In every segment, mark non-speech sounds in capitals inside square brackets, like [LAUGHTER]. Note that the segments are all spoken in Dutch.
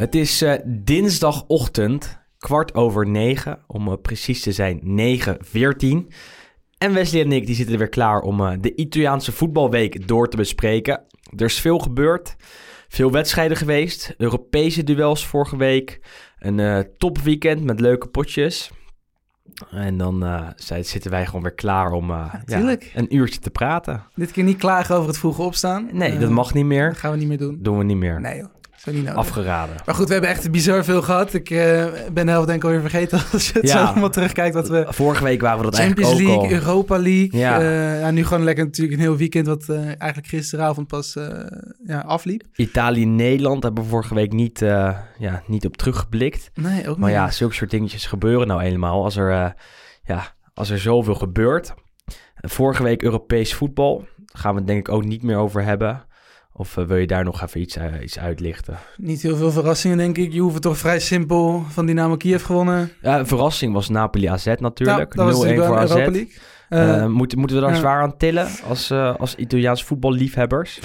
Het is eh, dinsdagochtend, kwart over negen, om eh, precies te zijn 9.14. En Wesley en ik die zitten er weer klaar om eh, de Italiaanse voetbalweek door te bespreken. Er is veel gebeurd, veel wedstrijden geweest, Europese duels vorige week, een topweekend met leuke potjes. En dan zijn- zitten wij gewoon weer klaar om ja, een uurtje te praten. Dit keer niet klagen over het vroege opstaan. Nee, dat mag niet Dat meer. gaan we niet meer doen. Doen we niet meer. Nee joh, zo niet nodig. Afgeraden. Maar goed, we hebben echt bizar veel gehad. Ik eh, ben de helft denk ik alweer vergeten [LAUGHS] als je het Ja. zo allemaal terugkijkt. Wat we Vorige week waren we dat Champions eigenlijk ook League, al. Europa League. Ja. Ja. ja, nu gewoon lekker natuurlijk een heel weekend wat eh, eigenlijk gisteravond pas eh, ja, afliep. Italië-Nederland hebben we vorige week niet, eh, ja, niet op teruggeblikt. Nee, ook Maar niet. ja, zulke soort dingetjes gebeuren nou eenmaal als er, eh, ja, als er zoveel gebeurt. Vorige week Europees voetbal. Daar gaan we het denk ik ook niet meer over hebben. Of eh, wil je daar nog even iets, eh, iets uitlichten? Niet heel veel verrassingen denk ik. Je hoeft toch vrij simpel van Dynamo Kiev gewonnen. Ja, een verrassing was Napoli AZ natuurlijk. 0-1 Ja, dat was natuurlijk voor wel AZ. League. Eh, moeten, moeten we daar zwaar aan tillen als, als Italiaans voetballiefhebbers?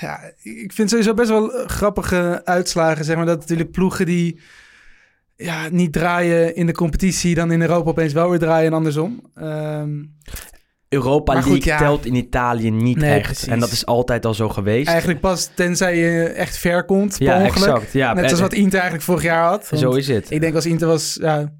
ja, ik vind sowieso best wel grappige uitslagen. Zeg maar dat natuurlijk ploegen die ja, niet draaien in de competitie, dan in Europa opeens wel weer draaien en andersom. Ehm, Europa goed, League ja. telt in Italië niet Nee, echt. precies. En dat is altijd al zo geweest. eigenlijk pas tenzij je echt ver komt, per ja, ongeluk. exact. Ja, Net en- zoals wat Inter eigenlijk vorig jaar had. Want Zo is het. Ik denk als Inter was, ja,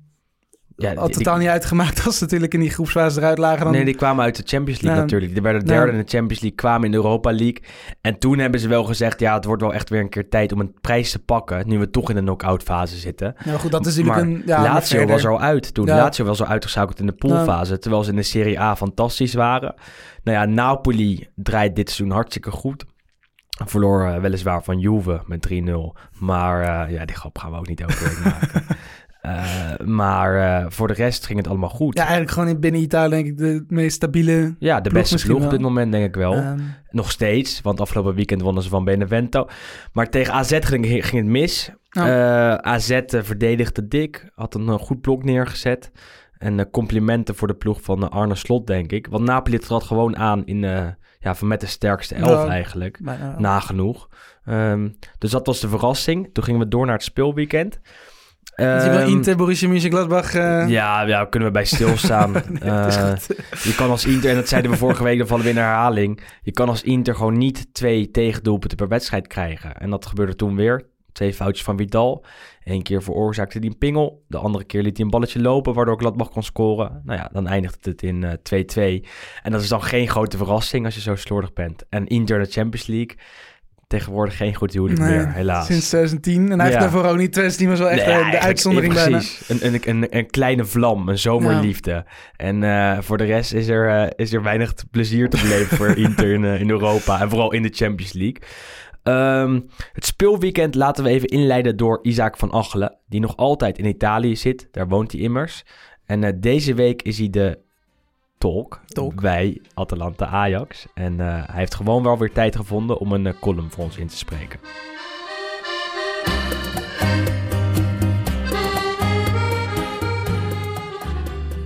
Ja, had die- totaal niet uitgemaakt als ze natuurlijk in die groepsfase eruit lagen. Dan, Nee, die kwamen uit de Champions League Ja. natuurlijk. Die werden derde Ja. in de Champions League, kwamen in de Europa League. En toen hebben ze wel gezegd, ja, het wordt wel echt weer een keer tijd om een prijs te pakken. Nu we toch in de knock-out fase zitten. Ja, maar goed, dat is natuurlijk maar een... Ja, Lazio was er al uit toen. Lazio was al uitgeschakeld in de poolfase. Terwijl ze in de Serie A fantastisch waren. Nou ja, Napoli draait dit seizoen hartstikke goed. Verloor eh, weliswaar van Juve met 3-0. Maar eh, ja, die grap gaan we ook niet elke week maken. [LAUGHS] Eh, maar eh, voor de rest ging het allemaal goed. Ja, eigenlijk gewoon in binnen Italië denk ik de meest stabiele... Ja, de Ploeg beste ploeg op dit moment denk ik wel. ehm, Nog steeds, want afgelopen weekend wonnen ze van Benevento. Maar tegen AZ ging, ging het mis. Oh. Eh, AZ verdedigde dik, had een goed blok neergezet. En complimenten voor de ploeg van Arne Slot, denk ik. Want Napoli trad gewoon aan in, ja, van met de sterkste elf eigenlijk. Nagenoeg. Ehm, dus dat was de verrassing. Toen gingen we door naar het speelweekend. Ehm, Inter, Borussia Mönchengladbach... eh, ja, ja, kunnen we bij stilstaan. [LAUGHS] Eh, je kan als Inter, en dat zeiden we vorige week, dan vallen we in herhaling. Je kan als Inter gewoon niet twee tegendoelpunten per wedstrijd krijgen. En dat gebeurde toen weer. Twee foutjes van Vidal. Eén keer veroorzaakte hij een pingel. De andere keer liet hij een balletje lopen, waardoor Gladbach kon scoren. Nou ja, dan eindigt het in eh, 2-2. En dat is dan geen grote verrassing als je zo slordig bent. En Inter in de Champions League, tegenwoordig geen goed huwelijk Nee, meer, helaas. Sinds 2010. En hij heeft daarvoor ook niet. 2010 was wel echt Nee, eh, de uitzondering bijna. Precies, een, een, een, een kleine vlam, een zomerliefde. En eh, voor de rest is er, eh, is er weinig plezier te beleven voor [LAUGHS] Inter in, in Europa. En vooral in de Champions League. Ehm, het speelweekend laten we even inleiden door Isaac van Achelen. Die nog altijd in Italië zit. Daar woont hij immers. En deze week is hij de tolk, Tolk. bij Atalanta Ajax. En eh, hij heeft gewoon wel weer tijd gevonden om een eh, column voor ons in te spreken.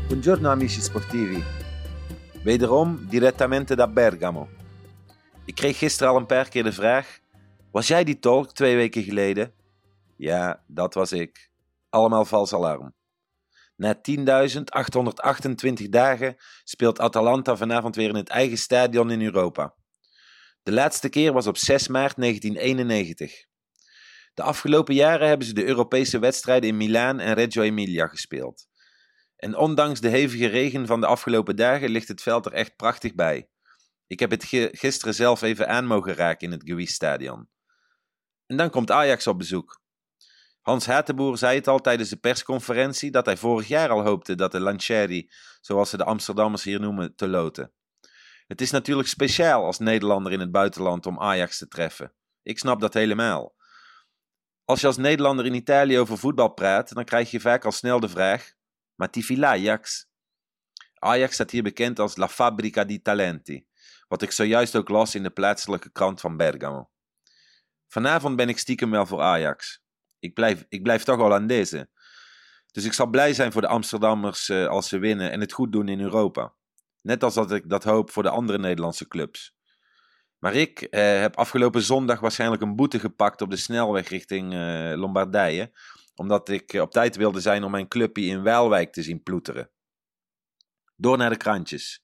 Buongiorno amici sportivi. Wederom direttamente da Bergamo. Ik kreeg gisteren al een paar keer de vraag: Was jij die tolk twee weken geleden? Ja, dat was ik. Allemaal vals alarm. Na 10.828 dagen speelt Atalanta vanavond weer in het eigen stadion in Europa. De laatste keer was op 6 maart 1991. De afgelopen jaren hebben ze de Europese wedstrijden in Milaan en Reggio Emilia gespeeld. En ondanks de hevige regen van de afgelopen dagen ligt het veld er echt prachtig bij. Ik heb het gisteren zelf even aan mogen raken in het Gewies-stadion. En dan komt Ajax op bezoek. Hans Hatenboer zei het al tijdens de persconferentie dat hij vorig jaar al hoopte dat de Lancheri, zoals ze de Amsterdammers hier noemen, te loten. Het is natuurlijk speciaal als Nederlander in het buitenland om Ajax te treffen. Ik snap dat helemaal. Als je als Nederlander in Italië over voetbal praat, dan krijg je vaak al snel de vraag: Ma tifi l'Ajax? Ajax staat hier bekend als La Fabbrica di Talenti, wat ik zojuist ook las in de plaatselijke krant van Bergamo. Vanavond ben ik stiekem wel voor Ajax. Ik blijf, ik blijf toch Hollandezen. Dus ik zal blij zijn voor de Amsterdammers eh, als ze winnen en het goed doen in Europa. Net als dat ik dat hoop voor de andere Nederlandse clubs. Maar ik eh, heb afgelopen zondag waarschijnlijk een boete gepakt op de snelweg richting eh, Lombardije. Omdat ik op tijd wilde zijn om mijn clubje in Waalwijk te zien ploeteren. Door naar de krantjes.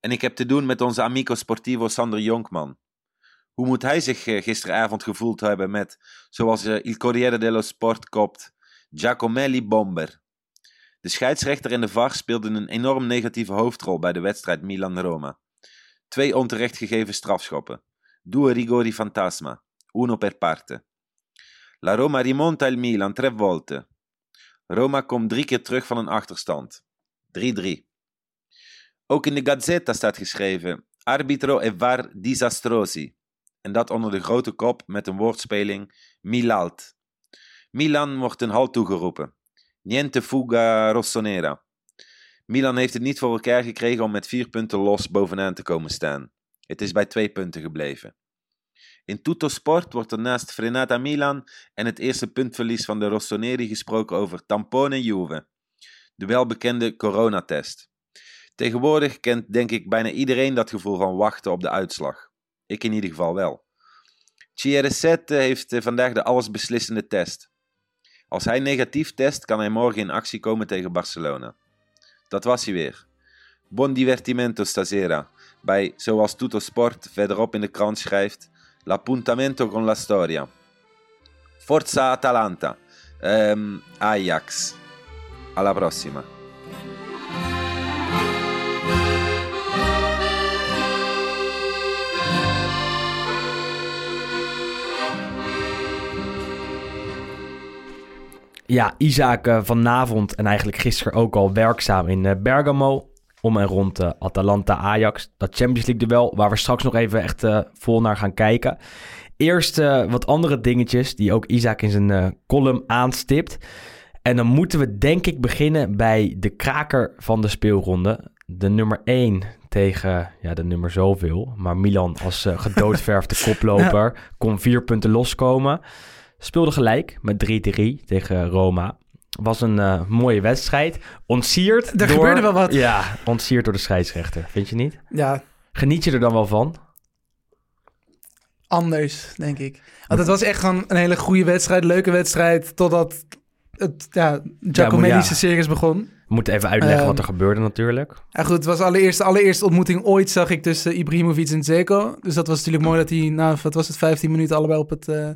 En ik heb te doen met onze amico sportivo Sander Jonkman. Hoe moet hij zich eh, gisteravond gevoeld hebben met, zoals eh, Il Corriere dello Sport kopt, Giacomelli Bomber. De scheidsrechter en de VAR speelden een enorm negatieve hoofdrol bij de wedstrijd Milan-Roma. Twee onterecht gegeven strafschoppen. Due rigori fantasma. Uno per parte. La Roma rimonta il Milan tre volte. Roma komt drie keer terug van een achterstand. 3-3. Ook in de Gazzetta staat geschreven: Arbitro e VAR disastrosi. En dat onder de grote kop met een woordspeling Milalt. Milan wordt een halt toegeroepen. Niente fuga rossonera. Milan heeft het niet voor elkaar gekregen om met vier punten los bovenaan te komen staan. Het is bij twee punten gebleven. In Tutto Sport wordt er naast Frenata Milan en het eerste puntverlies van de Rossoneri gesproken over Tampone Juve, de welbekende coronatest. Tegenwoordig kent denk ik bijna iedereen dat gevoel van wachten op de uitslag. Ik in ieder geval wel. CR7 heeft eh, vandaag de allesbeslissende test. Als hij negatief test, kan hij morgen in actie komen tegen Barcelona. Dat was hij weer. Buon divertimento stasera. Bij, zoals Tutto Sport verderop in de krant schrijft, l'appuntamento con la storia. Forza Atalanta. Ehm, Ajax. Alla prossima. Ja, Isaac eh, vanavond en eigenlijk gisteren ook al werkzaam in eh, Bergamo. Om en rond eh, Atalanta-Ajax. Dat Champions League duel waar we straks nog even echt vol naar gaan kijken. Eerst wat andere dingetjes die ook Isaac in zijn column aanstipt. En dan moeten we denk ik beginnen bij de kraker van de speelronde. De nummer 1 tegen ja, de nummer zoveel. Maar Milan als eh, gedoodverfde [LAUGHS] koploper kon vier punten loskomen. Speelde gelijk met 3-3 tegen Roma. Was een eh, mooie wedstrijd. Ontsierd Er door... gebeurde wel wat. Ja, ontsierd door de scheidsrechter. Vind je niet? Ja, Geniet je er dan wel van? anders, denk ik. Want het was echt gewoon een hele goede wedstrijd, leuke wedstrijd, totdat het ja, Giacomellische ja. circus begon. We moeten even uitleggen Ehm, wat er gebeurde natuurlijk. Ja goed, het was allereerst, de allereerste ontmoeting ooit zag ik tussen Ibrahimovic en Zeko. Dus dat was natuurlijk mooi dat die, nou wat was het, 15 minuten allebei op het, eh,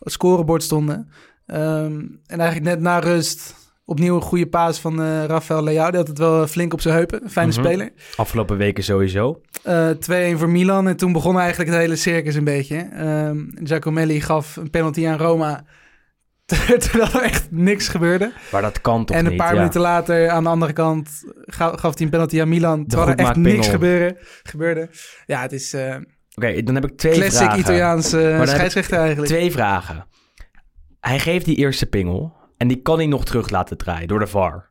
het scorebord stonden. Ehm, en eigenlijk net na rust opnieuw een goede paas van eh Rafael Leao. Die had het wel flink op zijn heupen. Fijne Mhm. speler. Afgelopen weken sowieso. Eh 2-1 voor Milan. En toen begon eigenlijk het hele circus een beetje. Ehm Giacomelli gaf een penalty aan Roma. [LAUGHS] Terwijl er echt niks gebeurde. Maar dat kan toch en een niet? paar ja. minuten later aan de andere kant ga- gaf hij een penalty aan Milan. Terwijl er echt niks gebeurde, gebeurde. Ja, het is eh Oké, dan heb ik twee classic vragen. Italiaanse heb ik scheidsrechter eigenlijk. Twee vragen. Hij geeft die eerste pingel en die kan hij nog terug laten draaien door de VAR.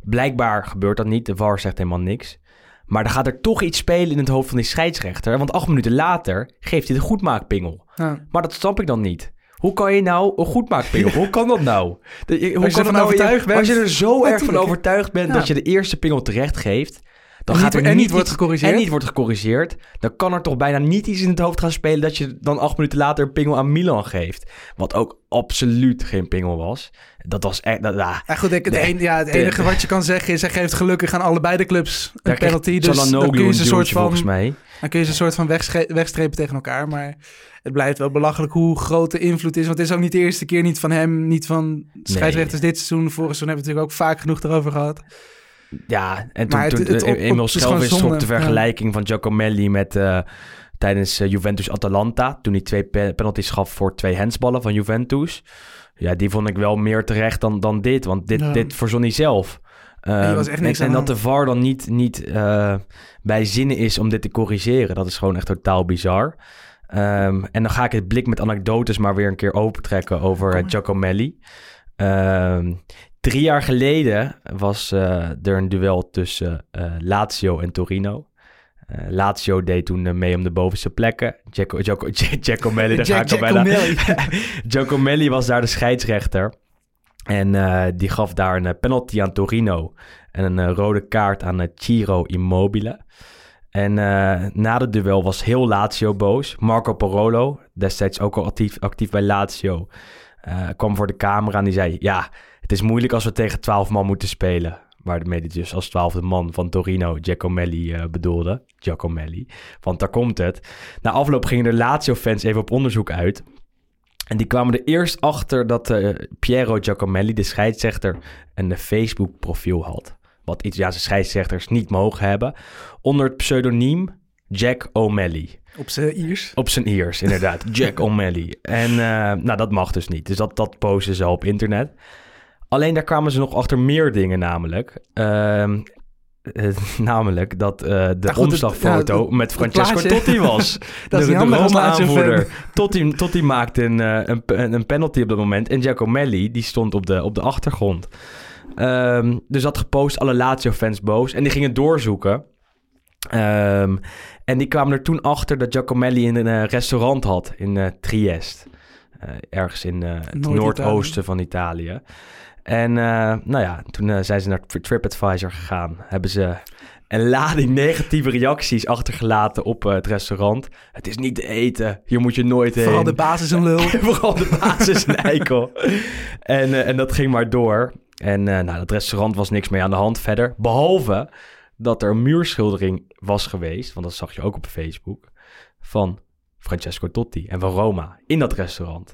Blijkbaar gebeurt dat niet. De VAR zegt helemaal niks. Maar dan gaat er toch iets spelen in het hoofd van die scheidsrechter. Want acht minuten later geeft hij de goedmaakpingel. Ja. Maar dat snap ik dan niet. Hoe kan je nou een goedmaakpingel? Hoe kan dat nou? De- hoe Als je kan het nou overtuigd bent. Als je er zo erg van overtuigd bent Ja. dat je de eerste pingel terecht geeft... Dan En gaat niet- er en niet wordt gecorrigeerd. En niet wordt gecorrigeerd. Dan kan er toch bijna niet iets in het hoofd gaan spelen... dat je dan acht minuten later een pingel aan Milan geeft. Wat ook absoluut geen pingel was. Dat was echt... Dat, ah, Ja, goed, ik, het, Nee. een- ja, het enige wat je kan zeggen is... hij geeft gelukkig aan allebei de clubs een penalty. Dus dan kun je een ze een soort van, volgens mij. dan kun je ze een soort van wegstrepen tegen elkaar. Maar het blijft wel belachelijk hoe groot de invloed is. Want het is ook niet de eerste keer, niet van hem, niet van scheidsrechters dit seizoen. Vorig seizoen hebben we het natuurlijk ook vaak genoeg erover gehad. Ja, en toen, het- toen het- eh, op- Emil het is Schelvis trok de ja. vergelijking van Giacomelli met... eh, tijdens eh, Juventus-Atalanta. Toen hij twee pe- penalties gaf voor twee handsballen van Juventus. Ja, die vond ik wel meer terecht dan, dan dit. Want dit, Ja. dit verzon hij zelf. Ehm, was echt niks en, aan en de dat de VAR dan niet, niet eh, bij zinnen is om dit te corrigeren. Dat is gewoon echt totaal bizar. Ehm, en dan ga ik het blik met anekdotes maar weer een keer opentrekken over uh. Giacomelli. Ehm, drie jaar geleden was eh, er een duel tussen eh, Lazio en Torino. Eh, Lazio deed toen mee om de bovenste plekken. Giaco- Giaco- Giacomelli, daar ga ik bijna. Giacomelli. [LAUGHS] Giacomelli was daar de scheidsrechter. En die gaf daar een penalty aan Torino. En een rode kaart aan Ciro Immobile. En na de duel was heel Lazio boos. Marco Parolo, destijds ook al actief, actief bij Lazio, kwam voor de camera en die zei... Ja, het is moeilijk als we tegen 12 man moeten spelen. Waarmee hij dus als twaalfde man van Torino Giacomelli eh, bedoelde. Giacomelli. Want daar komt het. Na afloop gingen de Lazio-fans even op onderzoek uit. En die kwamen er eerst achter dat eh, Piero Giacomelli, de scheidsrechter, een Facebook-profiel had. Wat Italiaanse scheidsrechters niet mogen hebben. Onder het pseudoniem Jack O'Malley. Op zijn Iers. Op zijn ears, inderdaad. [LAUGHS] Jack O'Malley. En eh, nou, dat mag dus niet. Dus dat, dat posten ze op internet. Alleen daar kwamen ze nog achter meer dingen namelijk. Ehm, eh, [LAUGHS] namelijk dat eh, de Ja, goed, het- omslagfoto ja, met Francesco. [LAUGHS] Totti was. Dat is de, niet de Roma-aanvoerder. [LAUGHS] Totti, Totti maakte een, eh, een, een, penalty op dat moment. En Giacomelli, die stond op de, op de achtergrond. Ehm, dus dat gepost, alle Lazio-fans boos. En die gingen doorzoeken. Ehm, en die kwamen er toen achter dat Giacomelli in een restaurant had in eh, Trieste. Ergens in het Noord-Italië. noordoosten van Italië. En eh, nou ja, toen eh, zijn ze naar Tri- TripAdvisor gegaan. Hebben ze een lading negatieve reacties achtergelaten op eh, het restaurant. Het is niet te eten. Hier moet je nooit heen. Vooral de basis een lul. [LAUGHS] Vooral de basis een eikel. en, en dat ging maar door. En eh nou, dat restaurant was niks mee aan de hand verder. Behalve dat er een muurschildering was geweest. Want dat zag je ook op Facebook. Van Francesco Totti en van Roma in dat restaurant.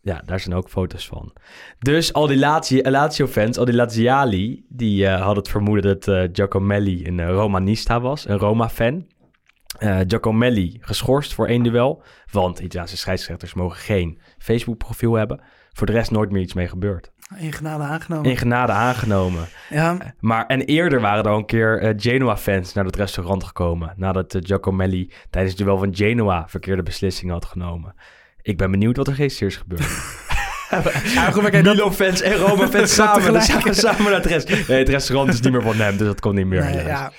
Ja, daar zijn ook foto's van. Dus al die Lazio- Lazio-fans, al die Laziali... die eh, hadden het vermoeden dat eh, Giacomelli een eh, Romanista was. Een Roma-fan. Eh Giacomelli geschorst voor één duel. Want Italiaanse scheidsrechters mogen geen Facebook-profiel hebben. Voor de rest nooit meer iets mee gebeurd. In genade aangenomen. In genade aangenomen. Ja, Maar, en eerder waren er al een keer eh, Genoa-fans naar het restaurant gekomen. Nadat Giacomelli tijdens het duel van Genoa verkeerde beslissingen had genomen. Ik ben benieuwd wat er gisteren is gebeurd. [LAUGHS] ja goed, maar kijk, dat, Milan-fans en Roma-fans [LAUGHS] samen, samen, [LAUGHS] samen naar het restaurant. Nee, het restaurant is niet meer van hem, dus dat kon niet meer. nee, ja,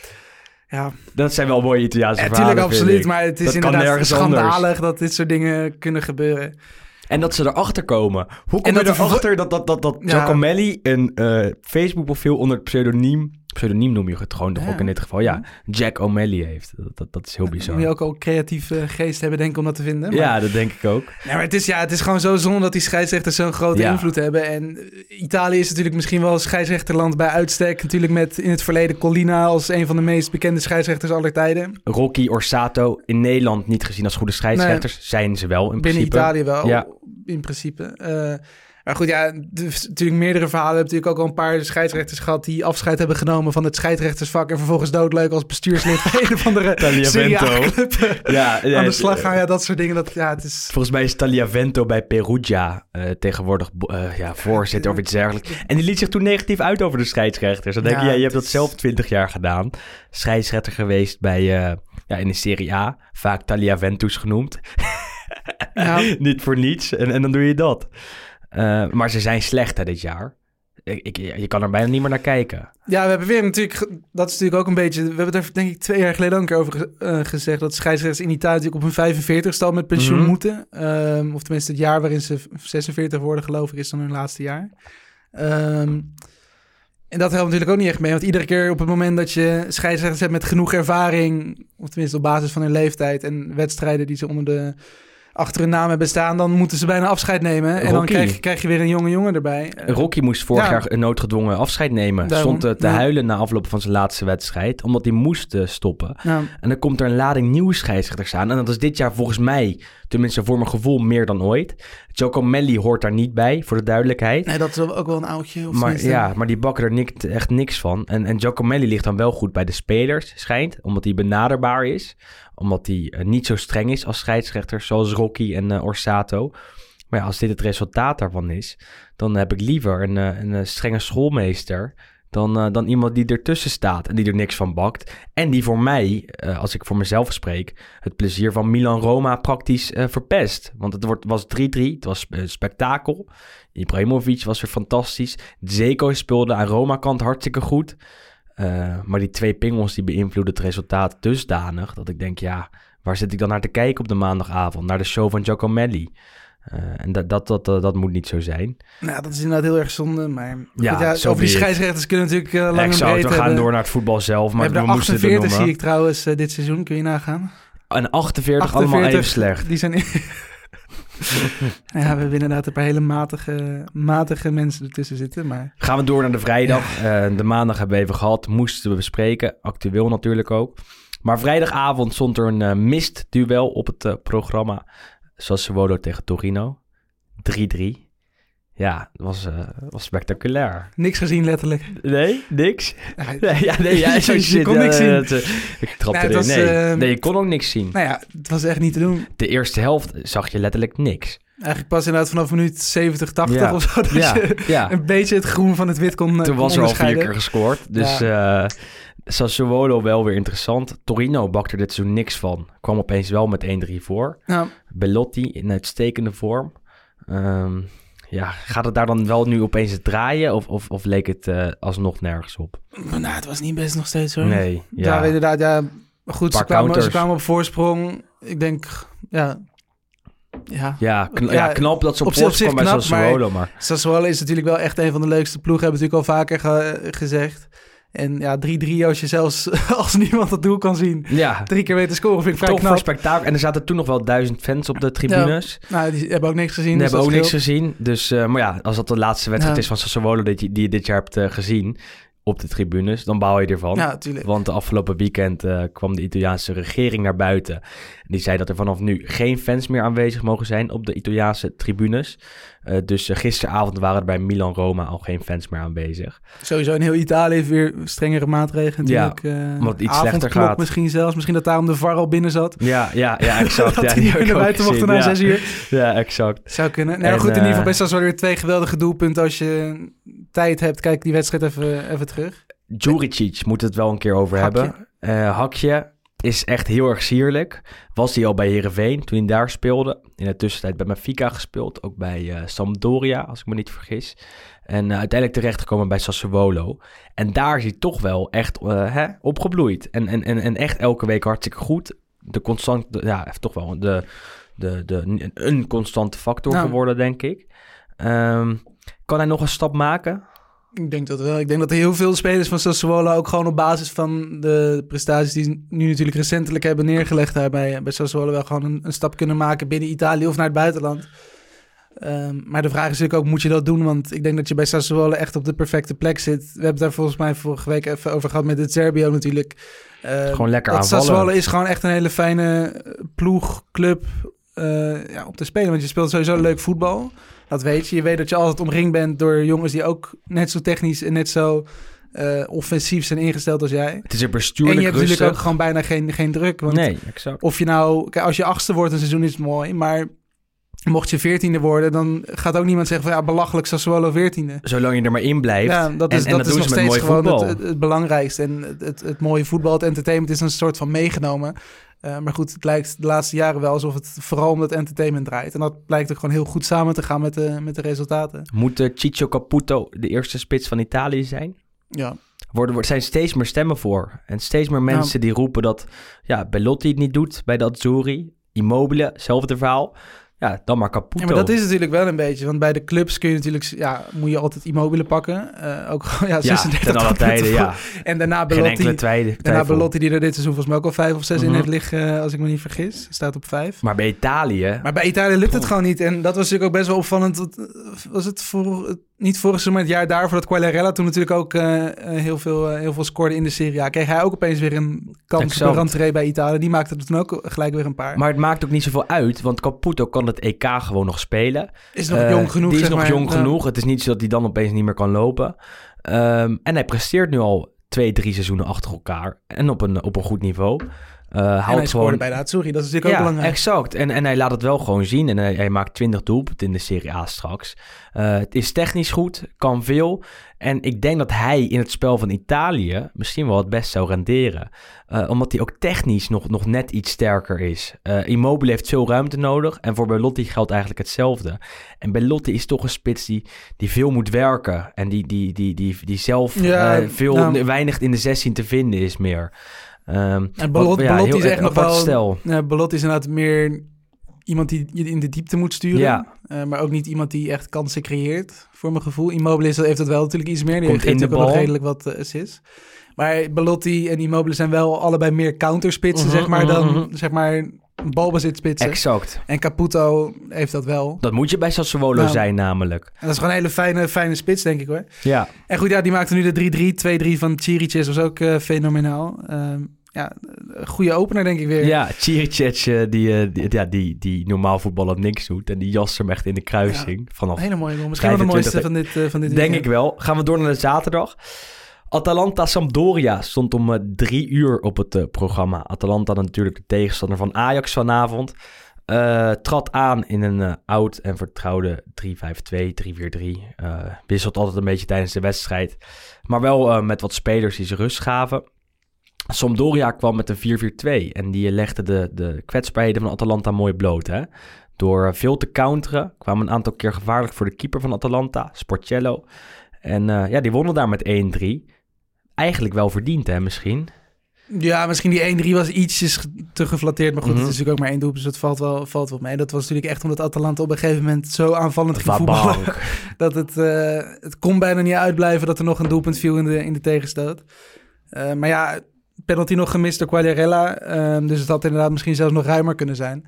ja, Dat zijn wel mooie Italiaanse ja, verhalen, tuurlijk vind absoluut. Maar het is Dat inderdaad nergens schandalig anders. dat dit soort dingen kunnen gebeuren. En dat ze erachter komen. Hoe kom En je dat er erachter dat, dat, dat, dat Ja. Giacomelli een eh, Facebook-profiel onder het pseudoniem... Pseudoniem noem je het gewoon toch Ja. ook in dit geval. Ja, Jack O'Malley heeft. Dat, dat, dat is heel bizar. moet je ook al creatief eh, geest hebben, denk ik, om dat te vinden. Maar, Ja, dat denk ik ook. Maar het is, ja, het is gewoon zo zonde dat die scheidsrechters zo'n grote Ja. invloed hebben. En eh, Italië is natuurlijk misschien wel een scheidsrechterland bij uitstek. Natuurlijk met in het verleden Collina als een van de meest bekende scheidsrechters aller tijden. Rocky Orsato in Nederland niet gezien als goede scheidsrechters. Zijn ze wel in Binnen principe. Italië wel, Ja. in principe. Eh, maar goed, ja, dus natuurlijk meerdere verhalen. Hebben natuurlijk ook al een paar scheidsrechters gehad... die afscheid hebben genomen van het scheidsrechtersvak... en vervolgens doodleuk als bestuurslid bij een of andere A-club Ja, ja, aan de slag gaan. Ja, dat soort dingen. Dat, ja, het is... Volgens mij is Tagliavento bij Perugia eh, tegenwoordig eh, ja, voorzitter of iets dergelijks. En die liet zich toen negatief uit over de scheidsrechters. Dan denk je, Ja, je hebt dat zelf twintig jaar gedaan. Scheidsrechter geweest bij, eh, ja, in de Serie A. Vaak Tagliaventus genoemd. Ja. [LAUGHS] Niet voor niets. En, en dan doe je dat. Eh, maar ze zijn slecht hè, dit jaar. Ik, ik, je kan er bijna niet meer naar kijken. Ja, we hebben weer natuurlijk, dat is natuurlijk ook een beetje, we hebben het er denk ik twee jaar geleden ook een keer over ge- eh, gezegd, dat scheidsrechters in Italië natuurlijk op hun 45 stal met pensioen Mhm. moeten. Ehm, of tenminste het jaar waarin ze v- 46 worden geloof ik is dan hun laatste jaar. Ehm, en dat helpt natuurlijk ook niet echt mee, want iedere keer op het moment dat je scheidsrechters hebt met genoeg ervaring, of tenminste op basis van hun leeftijd en wedstrijden die ze onder de achter hun naam hebben staan, dan moeten ze bijna afscheid nemen. En dan krijg, je- krijg je weer een jonge jongen erbij. Eh, Rocky moest vorig Ja. jaar een noodgedwongen afscheid nemen. Daarom, Stond eh, te ja. huilen na afloop van zijn laatste wedstrijd, omdat hij moest eh, stoppen. ja. En dan komt er een lading nieuwe scheidsrechters aan. En dat is dit jaar volgens mij, tenminste voor mijn gevoel, meer dan ooit. Joko Melly hoort daar niet bij, voor de duidelijkheid. Nee, dat is ook wel een oudje. Of Maar, tenminste- ja, maar die bakken er niks, echt niks van. En, en Giacomelli ligt dan wel goed bij de spelers, schijnt. Omdat hij benaderbaar is. Omdat hij eh, niet zo streng is als scheidsrechter, zoals Rocky en eh, Orsato. Maar ja, als dit het resultaat daarvan is, dan heb ik liever een, eh, een, strenge schoolmeester... Dan, dan iemand die ertussen staat en die er niks van bakt. En die voor mij, als ik voor mezelf spreek, het plezier van Milan-Roma praktisch verpest. Want het wordt, was 3-3, het was eh, spektakel. Ibrahimovic was weer fantastisch. Zeko speelde aan Roma-kant hartstikke goed. Eh, maar die twee pingels die beïnvloeden het resultaat dusdanig... dat ik denk, ja, waar zit ik dan naar te kijken op de maandagavond? Naar de show van Giacomelli. Eh en dat, dat, dat, dat, dat moet niet zo zijn. Nou, dat is inderdaad heel erg zonde. Maar Ja, ja, over die scheidsrechters kunnen natuurlijk eh, lang en breed we gaan hebben. door naar het voetbal zelf, We maar we moesten het 48 benoemen. zie ik trouwens eh, dit seizoen. Kun je nagaan? En 48, allemaal even slecht. Die zijn... [LAUGHS] ja, we hebben inderdaad een paar hele matige, matige mensen ertussen zitten. Maar Gaan we door naar de vrijdag. Eh, de maandag hebben we even gehad. Moesten we bespreken. Actueel natuurlijk ook. Maar vrijdagavond stond er een eh, mistduel op het eh, programma. Sassuolo tegen Torino. 3-3. Ja, dat was, eh, was spectaculair. niks gezien letterlijk. Nee, niks. Ja, Nee, ja, nee, ja, [LAUGHS] Je kon ja, niks zien. dat, eh, ik trapte het was, Nee. eh, nee, je kon ook niks zien. Nou ja, het was echt niet te doen. De eerste helft zag je letterlijk niks. Eigenlijk pas inderdaad vanaf minuut 70, 80 Ja. of zo. Dat Ja, je ja. een beetje het groen van het wit kon, Toen kon was er al vier keer gescoord. Dus eh Sassuolo wel weer interessant. Torino bakte er dit seizoen niks van. Kwam opeens wel met 1-3 voor. Nou, Bellotti in uitstekende vorm. Ehm, ja, gaat het daar dan wel nu opeens draaien? Of, of, of leek het eh, alsnog nergens op? nou, het was niet best nog steeds hoor. Nee, Ja, ja. inderdaad. Ja, goed, ze kwamen, ze kwamen op voorsprong. Ik denk, ja... Ja, Ja, kn- Ja, knap dat ze op op zich- voorsprong bij Sassuolo, maar... Sassuolo is natuurlijk wel echt een van de leukste ploegen. Hebben we natuurlijk al vaker ge- gezegd. En ja, 3-3 als je zelfs [LAUGHS] als niemand het doel kan zien. Ja, Drie keer weten scoren vind ik vrij toch voor knap. spektakel. En er zaten toen nog wel duizend fans op de tribunes. Nou, die hebben ook niks gezien. Die dus hebben ook niks gezien. Dus, eh, maar ja, als dat de laatste wedstrijd Ja. is van Sassuolo die, je- die je dit jaar hebt eh, gezien op de tribunes, dan baal je ervan. Ja, natuurlijk. Want de afgelopen weekend eh, kwam de Italiaanse regering naar buiten. En die zei dat er vanaf nu geen fans meer aanwezig mogen zijn op de Italiaanse tribunes. Eh, dus eh, gisteravond waren er bij Milan-Roma al geen fans meer aanwezig. Sowieso in heel Italië heeft weer strengere maatregelen Ja, natuurlijk. eh, omdat het iets slechter gaat. misschien zelfs. Misschien dat daarom de VAR al binnen zat. Ja, ja, ja, [LAUGHS] exact. dat ja, hij die ook buiten mocht gezien. na ja. zes uur. Ja, exact. Zou kunnen. En, maar goed, in ieder geval best wel weer twee geweldige doelpunten. Als je tijd hebt, kijk die wedstrijd even, even terug. Juricic moet het wel een keer over Hakje. hebben. Hakje is echt heel erg sierlijk. Was hij al bij Herenveen toen hij daar speelde. In de tussentijd bij Benfica gespeeld. Ook bij eh, Sampdoria, als ik me niet vergis. En eh, uiteindelijk terechtgekomen bij Sassuolo. En daar is hij toch wel echt eh, hè, opgebloeid. En, en, en, en echt elke week hartstikke goed. De constant, de- ja, toch wel de, de, de, een constante factor Nou. geworden, denk ik. Ehm, kan hij nog een stap maken? Ik denk dat wel. Ik denk dat heel veel spelers van Sassuolo ook gewoon op basis van de prestaties die ze nu natuurlijk recentelijk hebben neergelegd daar bij, bij Sassuolo wel gewoon een, een stap kunnen maken binnen Italië of naar het buitenland. Ehm, maar de vraag is natuurlijk ook, moet je dat doen? Want ik denk dat je bij Sassuolo echt op de perfecte plek zit. We hebben het daar volgens mij vorige week even over gehad met het Serbio natuurlijk. Ehm, Gewoon lekker dat aanvallen. Sassuolo is gewoon echt een hele fijne ploeg, club eh, ja, om te spelen. Want je speelt sowieso leuk voetbal. Dat weet je. Je weet dat je altijd omringd bent door jongens die ook net zo technisch en net zo eh, offensief zijn ingesteld als jij. Het is er En bestuurlijk je hebt natuurlijk ook gewoon bijna geen, geen druk. Want Nee, exact. of je nou, kijk, als je achtste wordt een seizoen is het mooi, maar mocht je veertiende worden, dan gaat ook niemand zeggen van ja, belachelijk Sassuolo veertiende. Zolang je er maar in blijft. Ja, dat En- is, en dat dat is nog steeds gewoon het, het, het belangrijkste. En het, het, het mooie voetbal, het entertainment is een soort van meegenomen. Eh, maar goed, het lijkt de laatste jaren wel alsof het vooral om dat entertainment draait. En dat blijkt ook gewoon heel goed samen te gaan met de, met de resultaten. Moet eh, Ciccio Caputo de eerste spits van Italië zijn? Ja, Worden, er zijn steeds meer stemmen voor. En steeds meer mensen die roepen dat ja, Bellotti het niet doet bij de Azzurri. Immobile, hetzelfde verhaal. Ja, dan maar Caputo. Ja, maar dat is natuurlijk wel een beetje. Want bij de clubs kun je natuurlijk... Ja, moet je altijd Immobile pakken. Eh, ook [LAUGHS] gewoon, ja, ja, 36 ten alle punten tijden, voor- ja. En daarna Belotti. twijfel. Daarna Belotti die er dit seizoen volgens mij ook al vijf of zes in Mhm. heeft liggen, eh, als ik me niet vergis. Staat op vijf. Maar bij Italië... Maar bij Italië lukt het gewoon niet. En dat was natuurlijk ook best wel opvallend. Eh, Was het voor, niet vorig seizoen, het jaar daarvoor dat Quagliarella toen natuurlijk ook eh, eh, heel, veel, eh, heel veel scoorde in de Serie A. Kreeg hij ook opeens weer een kans op rentree bij Italië. Die maakte er toen ook gelijk weer een paar. Maar het maakt ook niet zoveel uit, want Caputo kan het EK gewoon nog spelen. is nog jong genoeg, Die is nog maar. jong genoeg. Het is niet zo dat hij dan opeens niet meer kan lopen. Ehm, en hij presteert nu al twee, drie seizoenen achter elkaar. En op een, op een goed niveau. Eh En hij gewoon... bij de Azzurri. Dat is natuurlijk ook Ja, belangrijk. exact. En, en hij laat het wel gewoon zien. En hij, hij maakt 20 doelpunten in de Serie A straks. Eh, het is technisch goed, kan veel. En ik denk dat hij in het spel van Italië misschien wel het best zou renderen. Eh, omdat hij ook technisch nog, nog net iets sterker is. Immobile heeft veel ruimte nodig. En voor Belotti geldt eigenlijk hetzelfde. En Belotti is toch een spits die, die veel moet werken. En die, die, die, die, die zelf Ja, veel, nou. weinig in de 16 te vinden is meer. Ehm, En Belot- wat- ja, Belotti heel is echt nog wel- stel. Is inderdaad meer iemand die je in de diepte moet sturen. Ja. Eh, maar ook niet iemand die echt kansen creëert, voor mijn gevoel. Immobile is, heeft dat wel natuurlijk iets meer. Die Komt heeft in de natuurlijk ook nog bal. redelijk wat uh, assists. Maar Belotti en Immobile zijn wel allebei meer counterspitsen, Mhm, zeg maar, dan mhm. zeg maar balbezitspitsen. Exact. En Caputo heeft dat wel. Dat moet je bij Sassuolo Nou. zijn namelijk. En dat is gewoon een hele fijne, fijne spits, denk ik hoor. Ja. En goed, ja, die maakte nu de 3-3. 2-3 van Chiriches was ook eh, fenomenaal. Ehm, ja, een goede opener, denk ik weer. Ja, Chiricec, eh, die, eh, die, ja, die, die normaal voetballen niks doet. En die jas hem echt in de kruising. Vanaf, hele mooie goal. Misschien wel de 25 mooiste van dit, eh, van dit denk weekend. ik wel. Gaan we door naar de zaterdag. Atalanta Sampdoria stond om drie uur op het programma. Atalanta natuurlijk de tegenstander van Ajax vanavond. Trad aan in een oud en vertrouwde 3-5-2, 3-4-3. Eh, wisselt altijd een beetje tijdens de wedstrijd. Maar wel met wat spelers die ze rust gaven. Sampdoria kwam met een 4-4-2 en die legde de, de kwetsbaarheden van Atalanta mooi bloot. Hè? Door veel te counteren kwamen een aantal keer gevaarlijk voor de keeper van Atalanta, Sportiello. En eh, ja, die wonnen daar met 1-3. Eigenlijk wel verdiend, hè, misschien. Ja, misschien die 1-3 was ietsjes te geflatteerd. Maar goed, Mhm. het is natuurlijk ook maar één doelpunt, dus dat valt wel, valt wel mee. Dat was natuurlijk echt omdat Atalanta op een gegeven moment zo aanvallend ging voetballen. [LAUGHS] Dat het, eh, het kon bijna niet uitblijven dat er nog een doelpunt viel in de, in de tegenstoot. Eh, maar ja, penalty nog gemist door Quagliarella. ehm, dus het had inderdaad misschien zelfs nog ruimer kunnen zijn.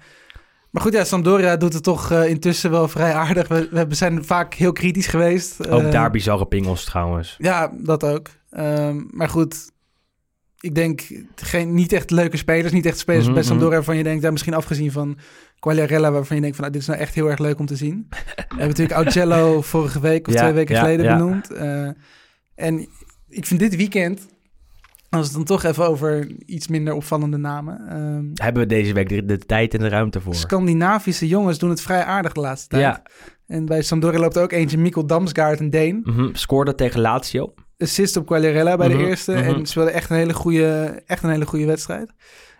Maar goed, ja, Sampdoria doet het toch eh, intussen wel vrij aardig. We, we zijn vaak heel kritisch geweest. Ook Eh, daar bizarre pingels trouwens. Ja, dat ook. Ehm, maar goed, ik denk geen, niet echt leuke spelers. Niet echt spelers Mhm, bij mhm. Sampdoria waarvan je denkt... Ja, misschien afgezien van Quagliarella... waarvan je denkt van nou, dit is nou echt heel erg leuk om te zien. [LAUGHS] We hebben natuurlijk Augello vorige week of Ja, twee weken ja, geleden ja. benoemd. Eh, en ik vind dit weekend... Als we het dan toch even over iets minder opvallende namen... ehm, Hebben we deze week de, de tijd en de ruimte voor. Scandinavische jongens doen het vrij aardig de laatste tijd. Ja, En bij Sampdoria loopt ook eentje, Mikkel Damsgaard, een Deen. mhm. scoorde tegen Lazio. assist op Quagliarella bij Mhm, de eerste. mhm. En speelde echt een hele goede, echt een hele goede wedstrijd.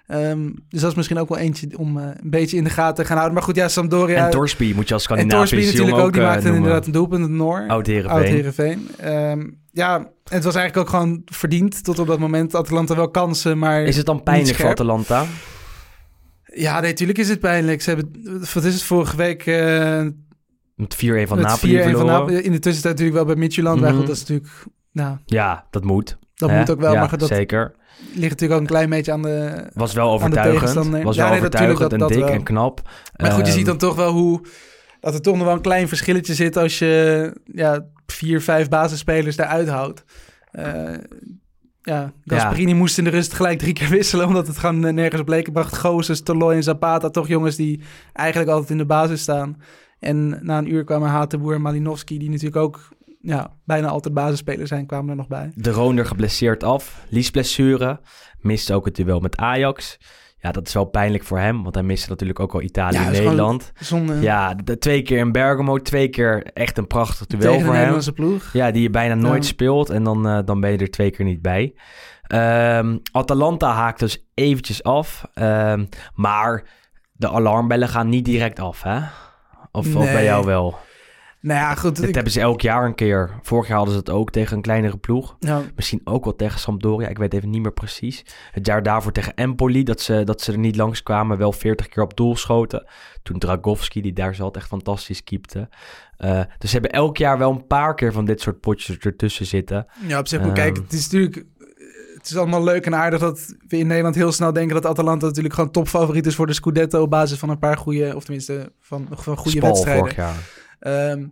Ehm, dus dat is misschien ook wel eentje om eh, een beetje in de gaten te gaan houden. Maar goed, ja, Sampdoria... en Torsby moet je als en Scandinavisch Torsby natuurlijk ook. Die eh, maakte noemen. inderdaad een doelpunt, een Noor. Oud Heerenveen. Oud Heerenveen. Ehm, ja, het was eigenlijk ook gewoon verdiend tot op dat moment. Atalanta wel kansen, maar... Is het dan pijnlijk voor. Atalanta? Ja, nee, natuurlijk is het pijnlijk. Ze hebben, wat is het, vorige week... eh Met 4-1 van met Napoli 4-1 van verloren. Napoli. In de tussentijd natuurlijk wel bij Midtjylland. Mhm. dat is natuurlijk... Nou, Ja, dat moet. dat hè? moet ook wel. Ja, maar dat zeker. ligt natuurlijk ook een klein beetje aan de, Was wel overtuigend. tegenstander. Was Ja, wel nee, overtuigend dat- en dat dik wel. en knap. Maar goed, je Ehm, ziet dan toch wel hoe... dat er toch nog wel een klein verschilletje zit als je ja, vier, vijf basisspelers eruit houdt. Eh ja, Gasperini moest in de rust gelijk drie keer wisselen, omdat het gewoon nergens op leek. Het bracht Gozes, Toloi en Zapata, toch jongens die eigenlijk altijd in de basis staan. En na een uur kwamen Hatenboer en Malinowski, die natuurlijk ook ja, bijna altijd basisspeler zijn, kwamen er nog bij. De Roonder geblesseerd af. Lies blessure. Miste ook het duel met Ajax. Ja, dat is wel pijnlijk voor hem. Want hij miste natuurlijk ook al Italië Ja, en Nederland. Ja, de, de twee keer in Bergamo. Twee keer echt een prachtig duel tegen de voor hem. Nederlandse ploeg. Ja, die je bijna nooit Ja. speelt. En dan, eh, dan ben je er twee keer niet bij. Ehm, Atalanta haakt dus eventjes af. Ehm, maar de alarmbellen gaan niet direct af, hè? Of, of bij jou wel? Nou ja, goed. Dit ik- hebben ze elk jaar een keer. Vorig jaar hadden ze het ook tegen een kleinere ploeg. ja, Misschien ook wel tegen Sampdoria. Ik weet even niet meer precies. Het jaar daarvoor tegen Empoli. Dat ze, dat ze er niet langs kwamen. Wel 40 keer op doel schoten. Toen Dragowski, die daar zat, echt fantastisch keepte. Eh, dus ze hebben elk jaar wel een paar keer van dit soort potjes ertussen zitten. ja, op zich wel. Ehm. Kijk, het is natuurlijk... Het is allemaal leuk en aardig dat we in Nederland heel snel denken dat Atalanta natuurlijk gewoon topfavoriet is voor de Scudetto op basis van een paar goede, of tenminste van, van goede Spal wedstrijden. vorig jaar. Ehm,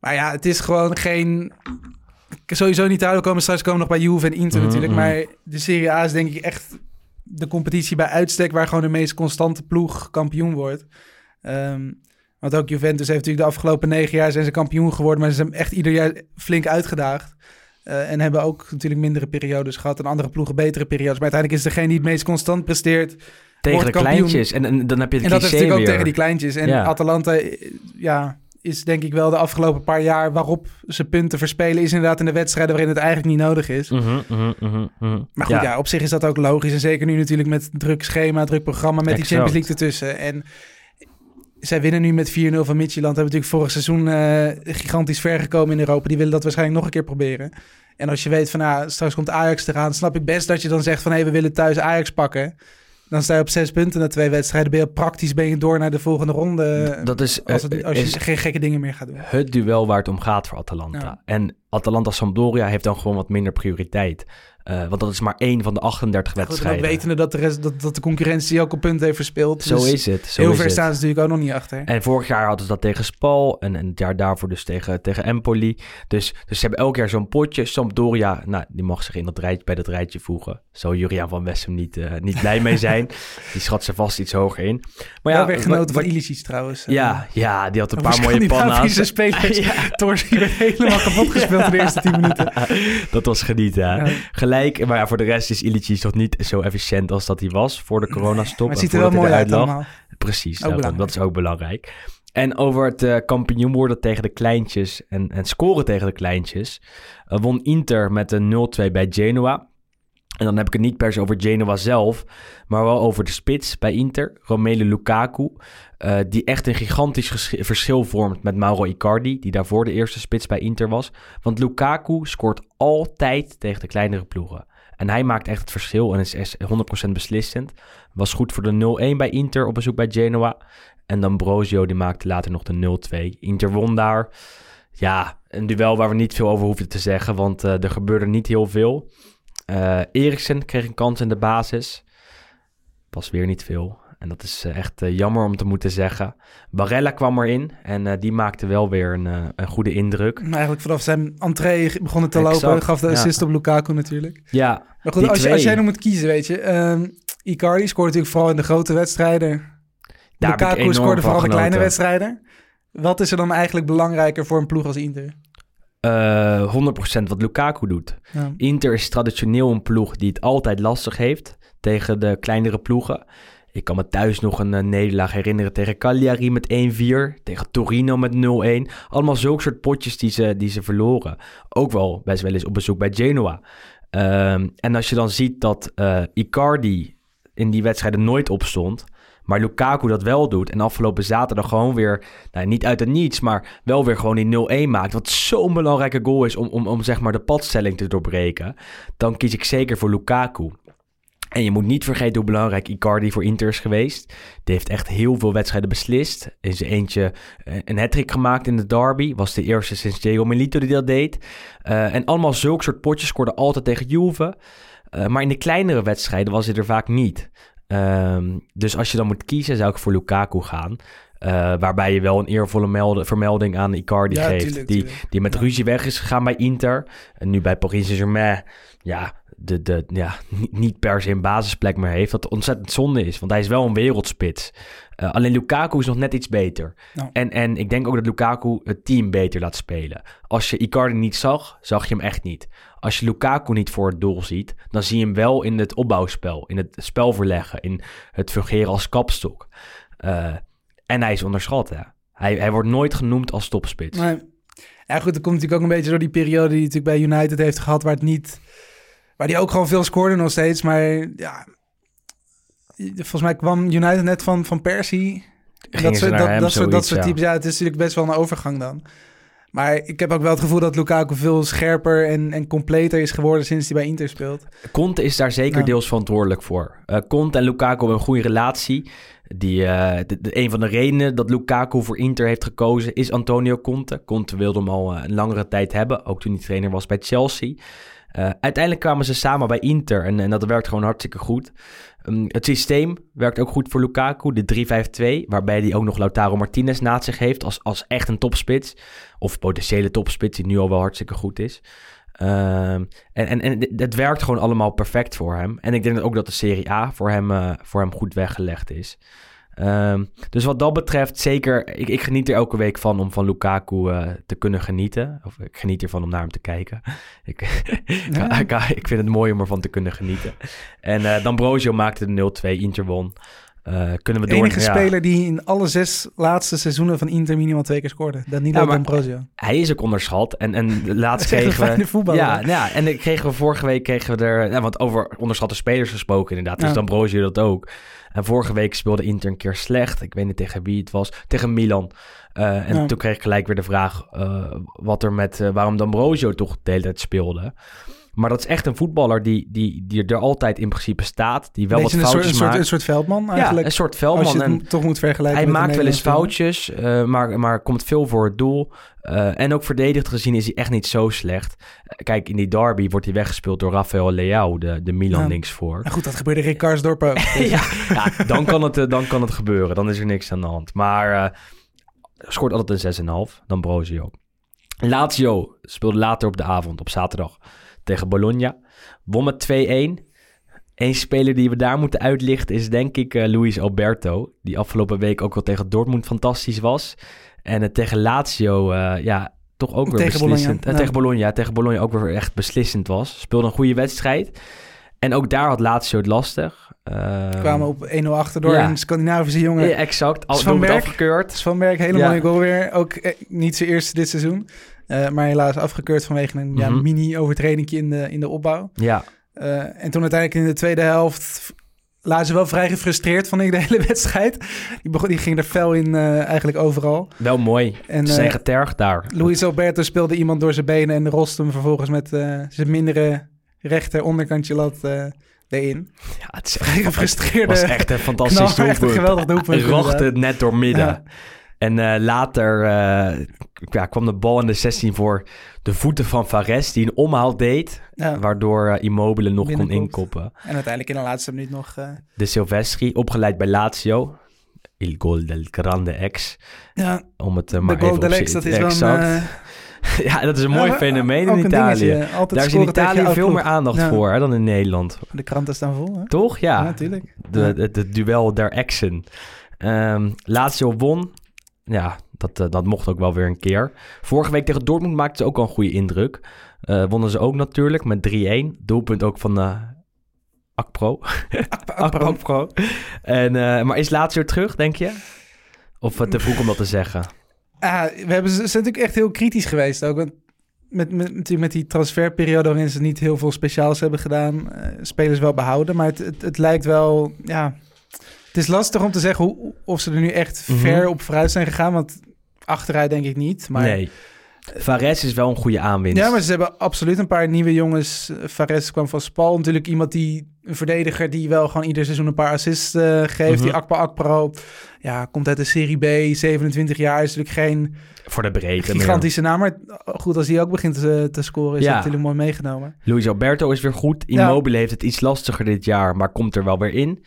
maar ja, het is gewoon geen... Sowieso niet te komen. Straks komen we nog bij Juve en Inter Mhm, natuurlijk. mhm. Maar de Serie A is denk ik echt de competitie bij uitstek... waar gewoon de meest constante ploeg kampioen wordt. Ehm, want ook Juventus heeft natuurlijk de afgelopen negen jaar... zijn ze kampioen geworden, maar ze zijn echt ieder jaar flink uitgedaagd. Eh, en hebben ook natuurlijk mindere periodes gehad... en andere ploegen betere periodes. Maar uiteindelijk is degene die het meest constant presteert... Tegen de kleintjes. En, en dan heb je het En dat is natuurlijk ook tegen die kleintjes. En Ja. Atalanta, eh, ja, is denk ik wel de afgelopen paar jaar waarop ze punten verspelen, is inderdaad in de wedstrijden waarin het eigenlijk niet nodig is. Mhm, mhm, mhm. Maar goed, ja. op zich is dat ook logisch. En zeker nu natuurlijk met druk schema, druk programma, met die. Champions League ertussen. En zij winnen nu met 4-0 van Midtjylland. Hebben natuurlijk vorig seizoen eh, gigantisch ver gekomen in Europa. Die willen dat waarschijnlijk nog een keer proberen. En als je weet van, nou, straks komt Ajax eraan, snap ik best dat je dan zegt van, hé, hey, we willen thuis Ajax pakken. Dan sta je op zes punten na twee wedstrijden. Ben je praktisch ben je door naar de volgende ronde. Dat is, als, het, als je is geen gekke dingen meer gaat doen. het duel waar het om gaat voor Atalanta. Ja. En Atalanta-Sampdoria heeft dan gewoon wat minder prioriteit. Eh, want dat is maar één van de 38 Goed, en ook wedstrijden. wetende dat de, rest, dat, dat de concurrentie ook al punten heeft verspeeld. Zo Dus is het. Zo heel is ver het. staan ze natuurlijk ook nog niet achter. En vorig jaar hadden ze dat tegen Spal en, en het jaar daarvoor dus tegen, tegen Empoli. Dus, dus ze hebben elk jaar zo'n potje. Sampdoria, nou, die mag zich in dat rijtje, bij dat rijtje voegen. Zou Juriaan van Wessem niet, eh, niet blij mee zijn. [LAUGHS] die schat ze vast iets hoger in. Maar ja, ja, weer genoten van Ilicic trouwens. Ja, ja, die had een paar mooie panna's. spelers. [LAUGHS] Ja. Torsi werd helemaal kapot gespeeld in de eerste 10 minuten. [LAUGHS] Dat was genieten, hè? Ja. Gelijk, maar ja, voor de rest is Ilicic nog niet zo efficiënt als dat hij was voor de coronastop. Maar het ziet er wel mooi uit allemaal. Precies, dat is ook belangrijk. En over het eh, kampioen worden tegen de kleintjes en, en scoren tegen de kleintjes, eh, won Inter met een 0-2 bij Genoa. En dan heb ik het niet per se over Genoa zelf, maar wel over de spits bij Inter, Romelu Lukaku. eh, die echt een gigantisch verschil vormt met Mauro Icardi, die daarvoor de eerste spits bij Inter was. Want Lukaku scoort altijd tegen de kleinere ploegen. En hij maakt echt het verschil en is is 100% beslissend. Was goed voor de 0-1 bij Inter op bezoek bij Genoa. En dan Brosio, die maakte later nog de 0-2. Inter won daar. Ja, een duel waar we niet veel over hoefden te zeggen, want eh, er gebeurde niet heel veel. Eh Eriksen kreeg een kans in de basis. Was weer niet veel. En dat is eh, echt eh, jammer om te moeten zeggen. Barella kwam erin en die maakte wel weer een, een goede indruk. Maar eigenlijk vanaf zijn entree begon het te Exact, lopen. Gaf de ja. assist op Lukaku natuurlijk. Ja, Maar goed, als, je, als jij nou moet kiezen, weet je. ehm, Icardi scoort natuurlijk vooral in de grote wedstrijden. daar Lukaku scoorde vooral de kleine wedstrijden. Wat is er dan eigenlijk belangrijker voor een ploeg als Inter? Eh 100% wat Lukaku doet. Ja. Inter is traditioneel een ploeg die het altijd lastig heeft tegen de kleinere ploegen. Ik kan me thuis nog een eh, nederlaag herinneren tegen Cagliari met 1-4, tegen Torino met 0-1. Allemaal zulke soort potjes die ze, die ze verloren. Ook wel best wel eens op bezoek bij Genoa. Ehm, en als je dan ziet dat eh, Icardi in die wedstrijden nooit opstond, maar Lukaku dat wel doet en afgelopen zaterdag gewoon weer, nou, niet uit het niets, maar wel weer gewoon die 0-1 maakt, wat zo'n belangrijke goal is om, om, om zeg maar de padstelling te doorbreken, dan kies ik zeker voor Lukaku. En je moet niet vergeten hoe belangrijk Icardi voor Inter is geweest. Die heeft echt heel veel wedstrijden beslist. In zijn eentje eh, een hat gemaakt in de derby. Was de eerste sinds Diego Milito die dat deed. Eh, en allemaal zulke soort potjes scoorde altijd tegen Juve. Eh, maar in de kleinere wedstrijden was hij er vaak niet. Ehm, dus als je dan moet kiezen, zou ik voor Lukaku gaan. Eh, waarbij je wel een eervolle melde- vermelding aan Icardi Ja, geeft. tuurlijk, die, tuurlijk. die met Ja. ruzie weg is gegaan bij Inter. En nu bij Paris Saint-Germain, ja, de, de, ja niet, niet per se een basisplek meer heeft. Wat ontzettend zonde is, want hij is wel een wereldspits. Eh, alleen Lukaku is nog net iets beter. Nou. En, en ik denk ook dat Lukaku het team beter laat spelen. Als je Icardi niet zag, zag je hem echt niet. Als je Lukaku niet voor het doel ziet, dan zie je hem wel in het opbouwspel, in het spel verleggen, in het fungeren als kapstok. Eh, en hij is onderschat, hè. Hij, hij wordt nooit genoemd als topspits. Maar, ja, goed, dat komt natuurlijk ook een beetje door die periode die hij natuurlijk bij United heeft gehad, waar het niet, waar hij ook gewoon veel scoorde nog steeds. Maar ja, volgens mij kwam United net van, van Persie. Dat ze dat, dat, soort, ja. types. Ja, het is natuurlijk best wel een overgang dan. Maar ik heb ook wel het gevoel dat Lukaku veel scherper en, en completer is geworden sinds hij bij Inter speelt. Conte is daar zeker Ja. deels verantwoordelijk voor. Eh Conte en Lukaku hebben een goede relatie. Die, eh, de, de- een van de redenen dat Lukaku voor Inter heeft gekozen is Antonio Conte. Conte wilde hem al eh, een langere tijd hebben, ook toen hij trainer was bij Chelsea. Eh, uiteindelijk kwamen ze samen bij Inter en, en dat werkt gewoon hartstikke goed. Ehm, het systeem werkt ook goed voor Lukaku, de 3-5-2, waarbij hij ook nog Lautaro Martinez naast zich heeft als, als echt een topspits. Of potentiële topspits, die nu al wel hartstikke goed is. Ehm, en, en, en het werkt gewoon allemaal perfect voor hem. En ik denk ook dat de Serie A voor hem, eh, voor hem goed weggelegd is. Ehm, dus wat dat betreft, zeker, ik, ik geniet er elke week van om van Lukaku eh, te kunnen genieten. Of ik geniet ervan om naar hem te kijken. [LAUGHS] Ik, ik, [LAUGHS] ik vind het mooi om ervan te kunnen genieten. En eh D'Ambrosio maakte de 0-2, Inter won. Eh, kunnen we De enige ja. speler die in alle zes laatste seizoenen van Inter minimaal twee keer scoorde. Danilo Ja, maar- D'Ambrosio. Hij is ook onderschat. En, en [LAUGHS] laatst Dat kregen we... Ja, nou ja, en kregen we vorige week kregen we er... Ja, want over onderschatte spelers gesproken inderdaad. Dus Ja. D'Ambrosio dat ook. En vorige week speelde Inter een keer slecht. Ik weet niet tegen wie het was. Tegen Milan. Eh, en Ja. toen kreeg ik gelijk weer de vraag... eh, wat er met... waarom D'Ambrosio toch de hele tijd speelde. Maar dat is echt een voetballer die, die, die er altijd in principe staat. Die wel Beetje wat een soort, foutjes een, soort, maakt. een soort veldman ja, eigenlijk. een soort als veldman. je het En toch moet vergelijken hij maakt wel eens foutjes, eh, maar, maar komt veel voor het doel. Eh, en ook verdedigd gezien is hij echt niet zo slecht. Eh, kijk, in die derby wordt hij weggespeeld door Rafael Leao, de, de Milan Ja. linksvoor. Maar goed, dat gebeurde Rick Karsdorp ook. [LAUGHS] ja, ja dan, kan het, dan kan het gebeuren. Dan is er niks aan de hand. Maar eh, scoort altijd een 6,5. Dan Brozio. Lazio speelde later op de avond, op zaterdag, tegen Bologna. Won met 2-1. Eén speler die we daar moeten uitlichten is denk ik eh, Luis Alberto. Die afgelopen week ook wel tegen Dortmund fantastisch was. En het tegen Lazio, eh, ja, toch ook weer Tegen Bologna, beslissend. eh, ja. Tegen Bologna, tegen Bologna ook weer echt beslissend was. Speelde een goede wedstrijd. En ook daar had Lazio het lastig. Ehm, kwamen op 1-0 achter door Ja. een Scandinavische jongen. ja, exact. Al Berg. afgekeurd. Svan Berg, hele Ja. mooie goal weer. Ook eh, niet zijn eerste dit seizoen. Eh, maar helaas afgekeurd vanwege een ja, Mhm. mini-overtreding in de, in de opbouw. Ja, Eh, en toen uiteindelijk in de tweede helft lazen ze wel vrij gefrustreerd, vond ik, de hele [LAUGHS] wedstrijd. Die, begon, die ging er fel in eh, eigenlijk overal. wel mooi. En Ze zijn getergd daar. Luis Alberto speelde iemand door zijn benen en rost hem vervolgens met zijn mindere rechter onderkantje lat erin. Ja, het is echt, gefrustreerde was echt een [LAUGHS] fantastisch knal, echt een doelpunt. geweldig doelpunt. Inderdaad. het net door midden. Ja. En eh, later eh, ja, kwam de bal in de 16 voor de voeten van Fares, die een omhaal deed, Ja. waardoor eh, Immobile nog kon inkoppen. En uiteindelijk in de laatste minuut nog... De Silvestri, opgeleid bij Lazio. Il gol del grande ex. ja, Om het maar de even op Delex, z'n- dat is wel exact. een... [LAUGHS] ja, dat is een mooi ja, fenomeen in Italië. Daar is in Italië veel meer aandacht Ja. voor hè, dan in Nederland. De kranten staan vol, hè? Toch? Ja. Ja, natuurlijk. De, het, duel der exen. Ehm Lazio won. Ja, dat, eh, dat mocht ook wel weer een keer. Vorige week tegen Dortmund maakten ze ook al een goede indruk. Eh, wonnen ze ook natuurlijk met 3-1. Doelpunt ook van eh Akpro. [LAUGHS] Akpro. Akpro. En, maar is Lazio terug, denk je? Of te vroeg om dat te zeggen? Ah, we hebben, ze zijn natuurlijk echt heel kritisch geweest ook. Want met, met, met, die, transferperiode waarin ze niet heel veel speciaals hebben gedaan, spelers wel behouden. Maar het, het, het lijkt wel, ja... Het is lastig om te zeggen hoe, of ze er nu echt Mhm. ver op vooruit zijn gegaan. Want achteruit denk ik niet. Maar, Nee. Fares is wel een goede aanwinst. Ja, maar ze hebben absoluut een paar nieuwe jongens. Fares kwam van Spal. Natuurlijk iemand die, een verdediger die wel gewoon ieder seizoen een paar assists eh, geeft. Mhm. Die Akpa Akpro, ja, komt uit de Serie B, 27 jaar. Is natuurlijk geen Voor de breedte. meer. gigantische naam. Maar goed, als die ook begint te, te scoren, is Ja. dat natuurlijk mooi meegenomen. Luis Alberto is weer goed. Ja. Immobile heeft het iets lastiger dit jaar, maar komt er wel weer in.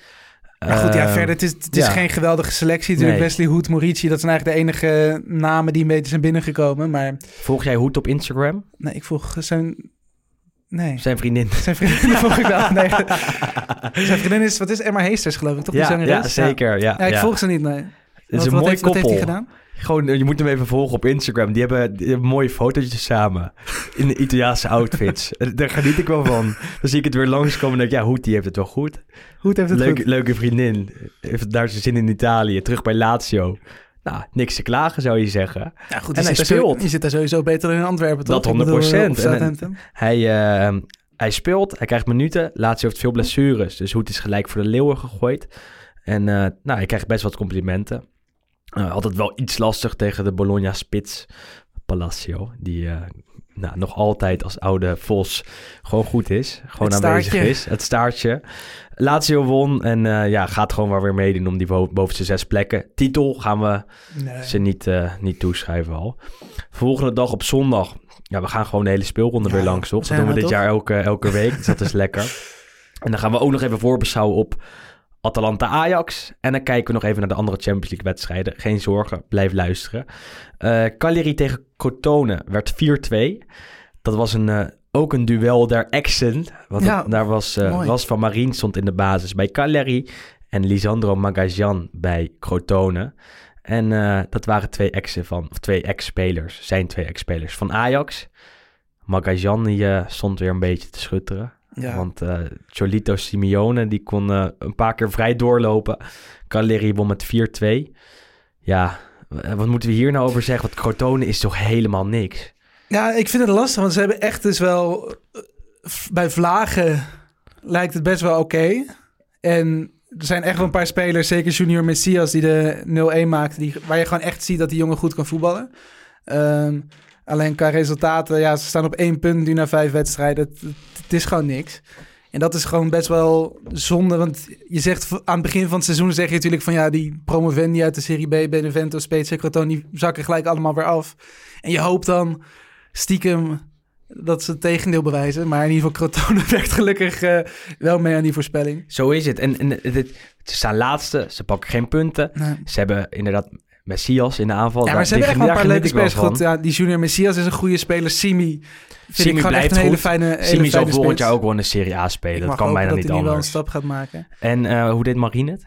Maar goed, ja, Ehm, verder, het is, het is ja. geen geweldige selectie. Natuurlijk Nee. Wesley Hoed, Morici, dat zijn eigenlijk de enige namen die een beetje zijn binnengekomen. Maar Volg jij Hoed op Instagram? nee, ik vroeg zijn... Nee, Zijn vriendin. zijn vriendin [LAUGHS] vroeg ik wel. Nee, [LAUGHS] zijn vriendin is, wat is Emma Heesters geloof ik, toch? Die Ja, zangeres? ja, zeker. Ja, Ja, ik volg ze niet, nee. Het is Wat- een wat heeft, wat heeft koppel. hij gedaan? Gewoon, je moet hem even volgen op Instagram. Die hebben, die hebben mooie fotootjes samen. In de Italiaanse outfits. [LAUGHS] Daar geniet ik wel van. Dan zie ik het weer langskomen en denk ik, ja, Hoed, die heeft het wel goed. Goed heeft het Leuke, goed. leuke vriendin. Heeft daar zijn zin in Italië. Terug bij Lazio. Nou, niks te klagen zou je zeggen. Ja, goed, En hij speelt. Je zit daar sowieso beter dan in Antwerpen, toch? Dat Ik bedoel, 100%. Of En- Southampton. Hij, eh, hij speelt, hij krijgt minuten. Lazio heeft veel blessures. Dus Hoed is gelijk voor de leeuwen gegooid. En eh, nou, hij krijgt best wat complimenten. Eh, altijd wel iets lastig tegen de Bologna-spits. Palacio. Die eh, nou, nog altijd als oude Vos gewoon goed is. Gewoon Het aanwezig staartje. is. Het staartje. Lazio won en eh, ja, gaat gewoon wel weer meedoen om die bo- bovenste zes plekken. Titel gaan we Nee. ze niet, niet toeschrijven al. Volgende dag op zondag. Ja, we gaan gewoon de hele speelronde Ja, weer langs, toch? Dat doen we we dit toch? jaar elke, elke week, dus dat is lekker. [LAUGHS] En dan gaan we ook nog even voorbeschouwen op Atalanta-Ajax. En dan kijken we nog even naar de andere Champions League wedstrijden. Geen zorgen, blijf luisteren. Eh Cagliari tegen Crotone werd 4-2. Dat was een, eh, ook een duel der exen. Want Ja, daar was, mooi. was van Marien stond in de basis bij Cagliari. En Lisandro Magajan bij Crotone. En dat waren twee exen van, of twee ex-spelers, zijn twee ex-spelers van Ajax. Magajan die stond weer een beetje te schutteren. Ja. Want eh Cholito Simeone die kon eh, een paar keer vrij doorlopen. Cagliari won met 4-2. Ja, eh, wat moeten we hier nou over zeggen? Want Crotone is toch helemaal niks. Ja, ik vind het lastig, want ze hebben echt dus wel... eh, Bij Vlagen lijkt het best wel oké. En er zijn echt wel een paar spelers, zeker Junior Messias, die de 0-1 maakte, die, waar je gewoon echt ziet dat die jongen goed kan voetballen. Ehm, alleen qua resultaten, ja, ze staan op één punt nu na vijf wedstrijden. Het, is gewoon niks. En dat is gewoon best wel zonde, want je zegt aan het begin van het seizoen zeg je natuurlijk van ja, die promovendi uit de Serie B, Benevento, Spezia, Crotone, die zakken gelijk allemaal weer af. En je hoopt dan stiekem dat ze het tegendeel bewijzen. Maar in ieder geval, Crotone [LAUGHS] werkt gelukkig eh, wel mee aan die voorspelling. Zo is het. En, en het- het- ze staan laatste, ze pakken geen punten. Nee. Ze hebben inderdaad Messias in de aanval. Ja, maar ze hebben echt wel een paar leuke ik spelers. Goed, ja, die Junior Messias is een goede speler. Simi vind Simi ik gewoon echt blijft een hele fijne, hele Simi zal volgend spits. jaar ook wel in de Serie A Ik spelen. Dat kan bijna dat niet hij nu wel een anders. stap gaat maken. En eh, hoe deed Marine het?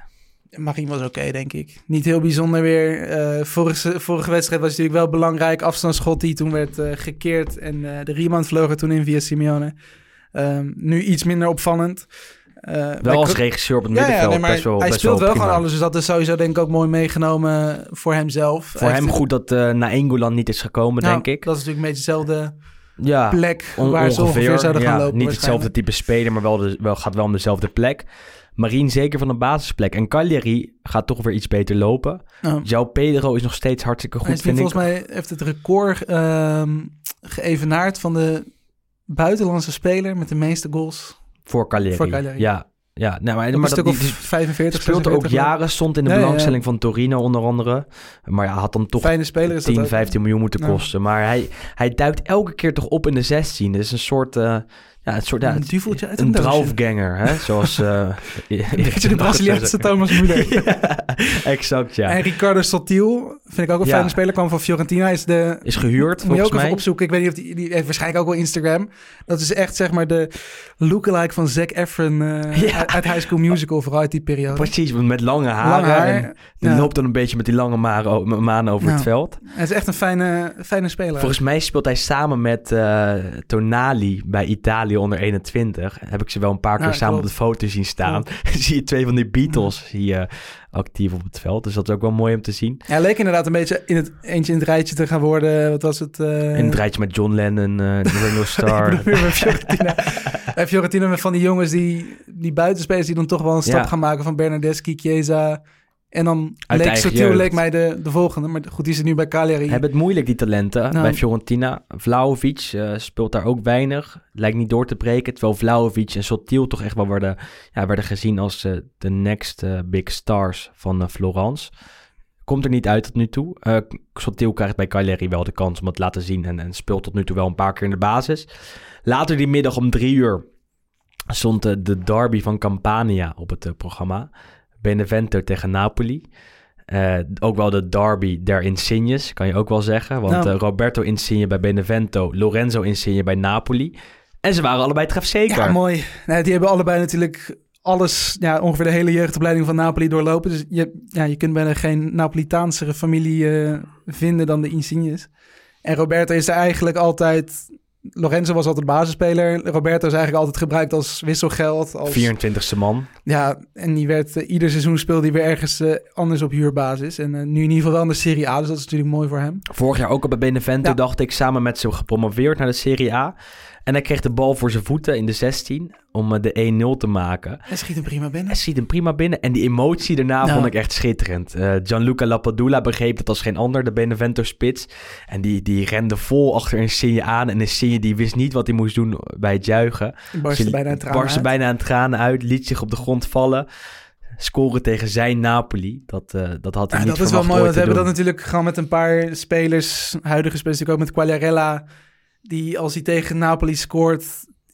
Marien was oké, denk ik. Niet heel bijzonder weer. Eh, vorige, vorige wedstrijd was natuurlijk wel belangrijk. Afstandsschot die toen werd eh, gekeerd. En de rebound vloog er toen in via Simeone. Ehm, nu iets minder opvallend. Eh, Wel als regisseur op het Ja, ja, middenveld. nee, maar best wel, hij best speelt wel prima. gewoon alles. Dus dat is sowieso denk ik ook mooi meegenomen voor hemzelf. Voor Hij hem heeft- goed dat eh na Engolan niet is gekomen, Nou, denk ik. Dat is natuurlijk een beetje dezelfde ja, plek on- waar ze ongeveer zouden gaan ja, lopen. Niet hetzelfde type speler, maar wel, de, wel gaat wel om dezelfde plek. Marien zeker van de basisplek. En Cagliari gaat toch weer iets beter lopen. Ja. João Pedro is nog steeds hartstikke goed, vind ik. volgens mij heeft het record ehm geëvenaard van de buitenlandse speler met de meeste goals. Voor Cagliari. Voor Cagliari. Ja, ja. Nou, maar, Maar maar dat, die, of die 45, speelt ook 46 jaren, stond in de ja. belangstelling van Torino onder andere. Maar ja, had dan toch Fijne speler is dat 10, ook. 15 miljoen moeten Ja. kosten. Maar hij, hij duikt elke keer toch op in de 16. Het is een soort... eh, ja, een soort ja, Een duveltje uit een draufganger, hè? Zoals... [LAUGHS] beetje de [LAUGHS] Braziliaanse Thomas Müller. [LAUGHS] ja, exact, ja. En Ricardo Sotil, vind ik ook een fijne speler, kwam van Fiorentina. Is de, Is gehuurd, moet je ook even opzoeken. Ik weet niet of die, die heeft waarschijnlijk ook wel Instagram. Dat is echt zeg maar de lookalike van Zac Efron Ja. uit, uit High School Musical, vooral uit die periode. Precies, met lange haren. Lang haar. En die loopt dan een beetje met die lange maren maan over het veld. Hij is echt een fijne, fijne speler. Volgens mij speelt hij samen met eh, Tonali bij Italië onder 21. Heb ik ze wel een paar keer Ja, samen klopt. op de foto zien staan. [LAUGHS] zie je twee van die Beatles zie je actief op het veld. Dus dat is ook wel mooi om te zien. Hij leek inderdaad een beetje in het, eentje in het rijtje te gaan worden. Wat was het? eh, In het rijtje met John Lennon, eh [LAUGHS] Ringo Starr. Fiorentina. [LAUGHS] Bij Fiorentina met van die jongens die, die buitenspelers die dan toch wel een stap Ja. gaan maken van Bernardeschi, Chiesa. En dan Uit leek leek mij de, de volgende. Maar goed, die zit nu bij Cagliari. Hebben het moeilijk, die talenten, Nou. bij Fiorentina. Vlaovic eh, speelt daar ook weinig. Lijkt niet door te breken. Terwijl Vlaovic en Sotil toch echt wel werden, ja, werden gezien als eh, de next eh, big stars van Florence. Komt er niet uit tot nu toe. Sotil krijgt bij Cagliari wel de kans om het te laten zien. En, en speelt tot nu toe wel een paar keer in de basis. Later die middag om drie uur stond de derby van Campania op het programma. Benevento tegen Napoli. Eh, ook wel de derby der Insignes, kan je ook wel zeggen. Want Nou. eh, Roberto Insigne bij Benevento, Lorenzo Insigne bij Napoli. En ze waren allebei trefzeker. Ja, mooi. Nee, die hebben allebei natuurlijk alles, ja, ongeveer de hele jeugdopleiding van Napoli doorlopen. Dus je, ja, je kunt bijna geen Napolitaansere familie eh, vinden dan de Insignes. En Roberto is er eigenlijk altijd Lorenzo was altijd basisspeler. Roberto is eigenlijk altijd gebruikt als wisselgeld. Als, 24ste man. Ja, en die werd eh, ieder seizoen speelde hij weer ergens eh, anders op huurbasis. En eh, nu in ieder geval wel in de Serie A, dus dat is natuurlijk mooi voor hem. Vorig jaar ook al bij Benevento Ja. dacht ik samen met ze gepromoveerd naar de Serie A. En hij kreeg de bal voor zijn voeten in de 16 om eh, de 1-0 te maken. Hij schiet hem prima binnen. Hij ziet hem prima binnen. En die emotie daarna Ja. vond ik echt schitterend. Eh, Gianluca Lapadula begreep het als geen ander, de Benevento-spits. En die, die rende vol achter Insigne aan. En Insigne die wist niet wat hij moest doen bij het juichen. Barstte Ze bijna een barstte bijna aan tranen uit. Liet zich op de grond vallen. Scoren tegen zijn Napoli. Dat, eh, dat had hij Ja, niet dat is wel mooi, want we hebben dat natuurlijk gewoon met een paar spelers, huidige spelers, ook met Quagliarella, die als hij tegen Napoli scoort,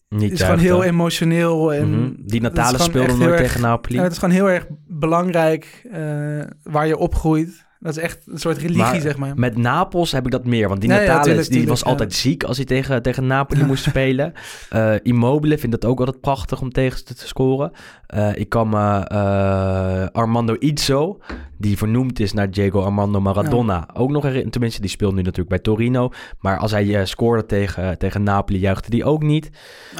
Niet is gewoon heel emotioneel. En Mhm. Die Natale speelde nooit erg- tegen Napoli. Ja, het is gewoon heel erg belangrijk eh, waar je opgroeit. Dat is echt een soort religie, Maar zeg maar. Met Napels heb ik dat meer. Want die Nee, ja, Natale tuurlijk, die tuurlijk, was ja. altijd ziek als hij tegen, tegen Napoli moest [LAUGHS] spelen. Eh, Immobile vindt dat ook altijd prachtig om tegen ze te scoren. Eh, ik kan me eh, Armando Izzo, die vernoemd is naar Diego Armando Maradona, ook nog herinneren. Tenminste, die speelt nu natuurlijk bij Torino. Maar als hij scoorde tegen, tegen Napoli, juichte die ook niet.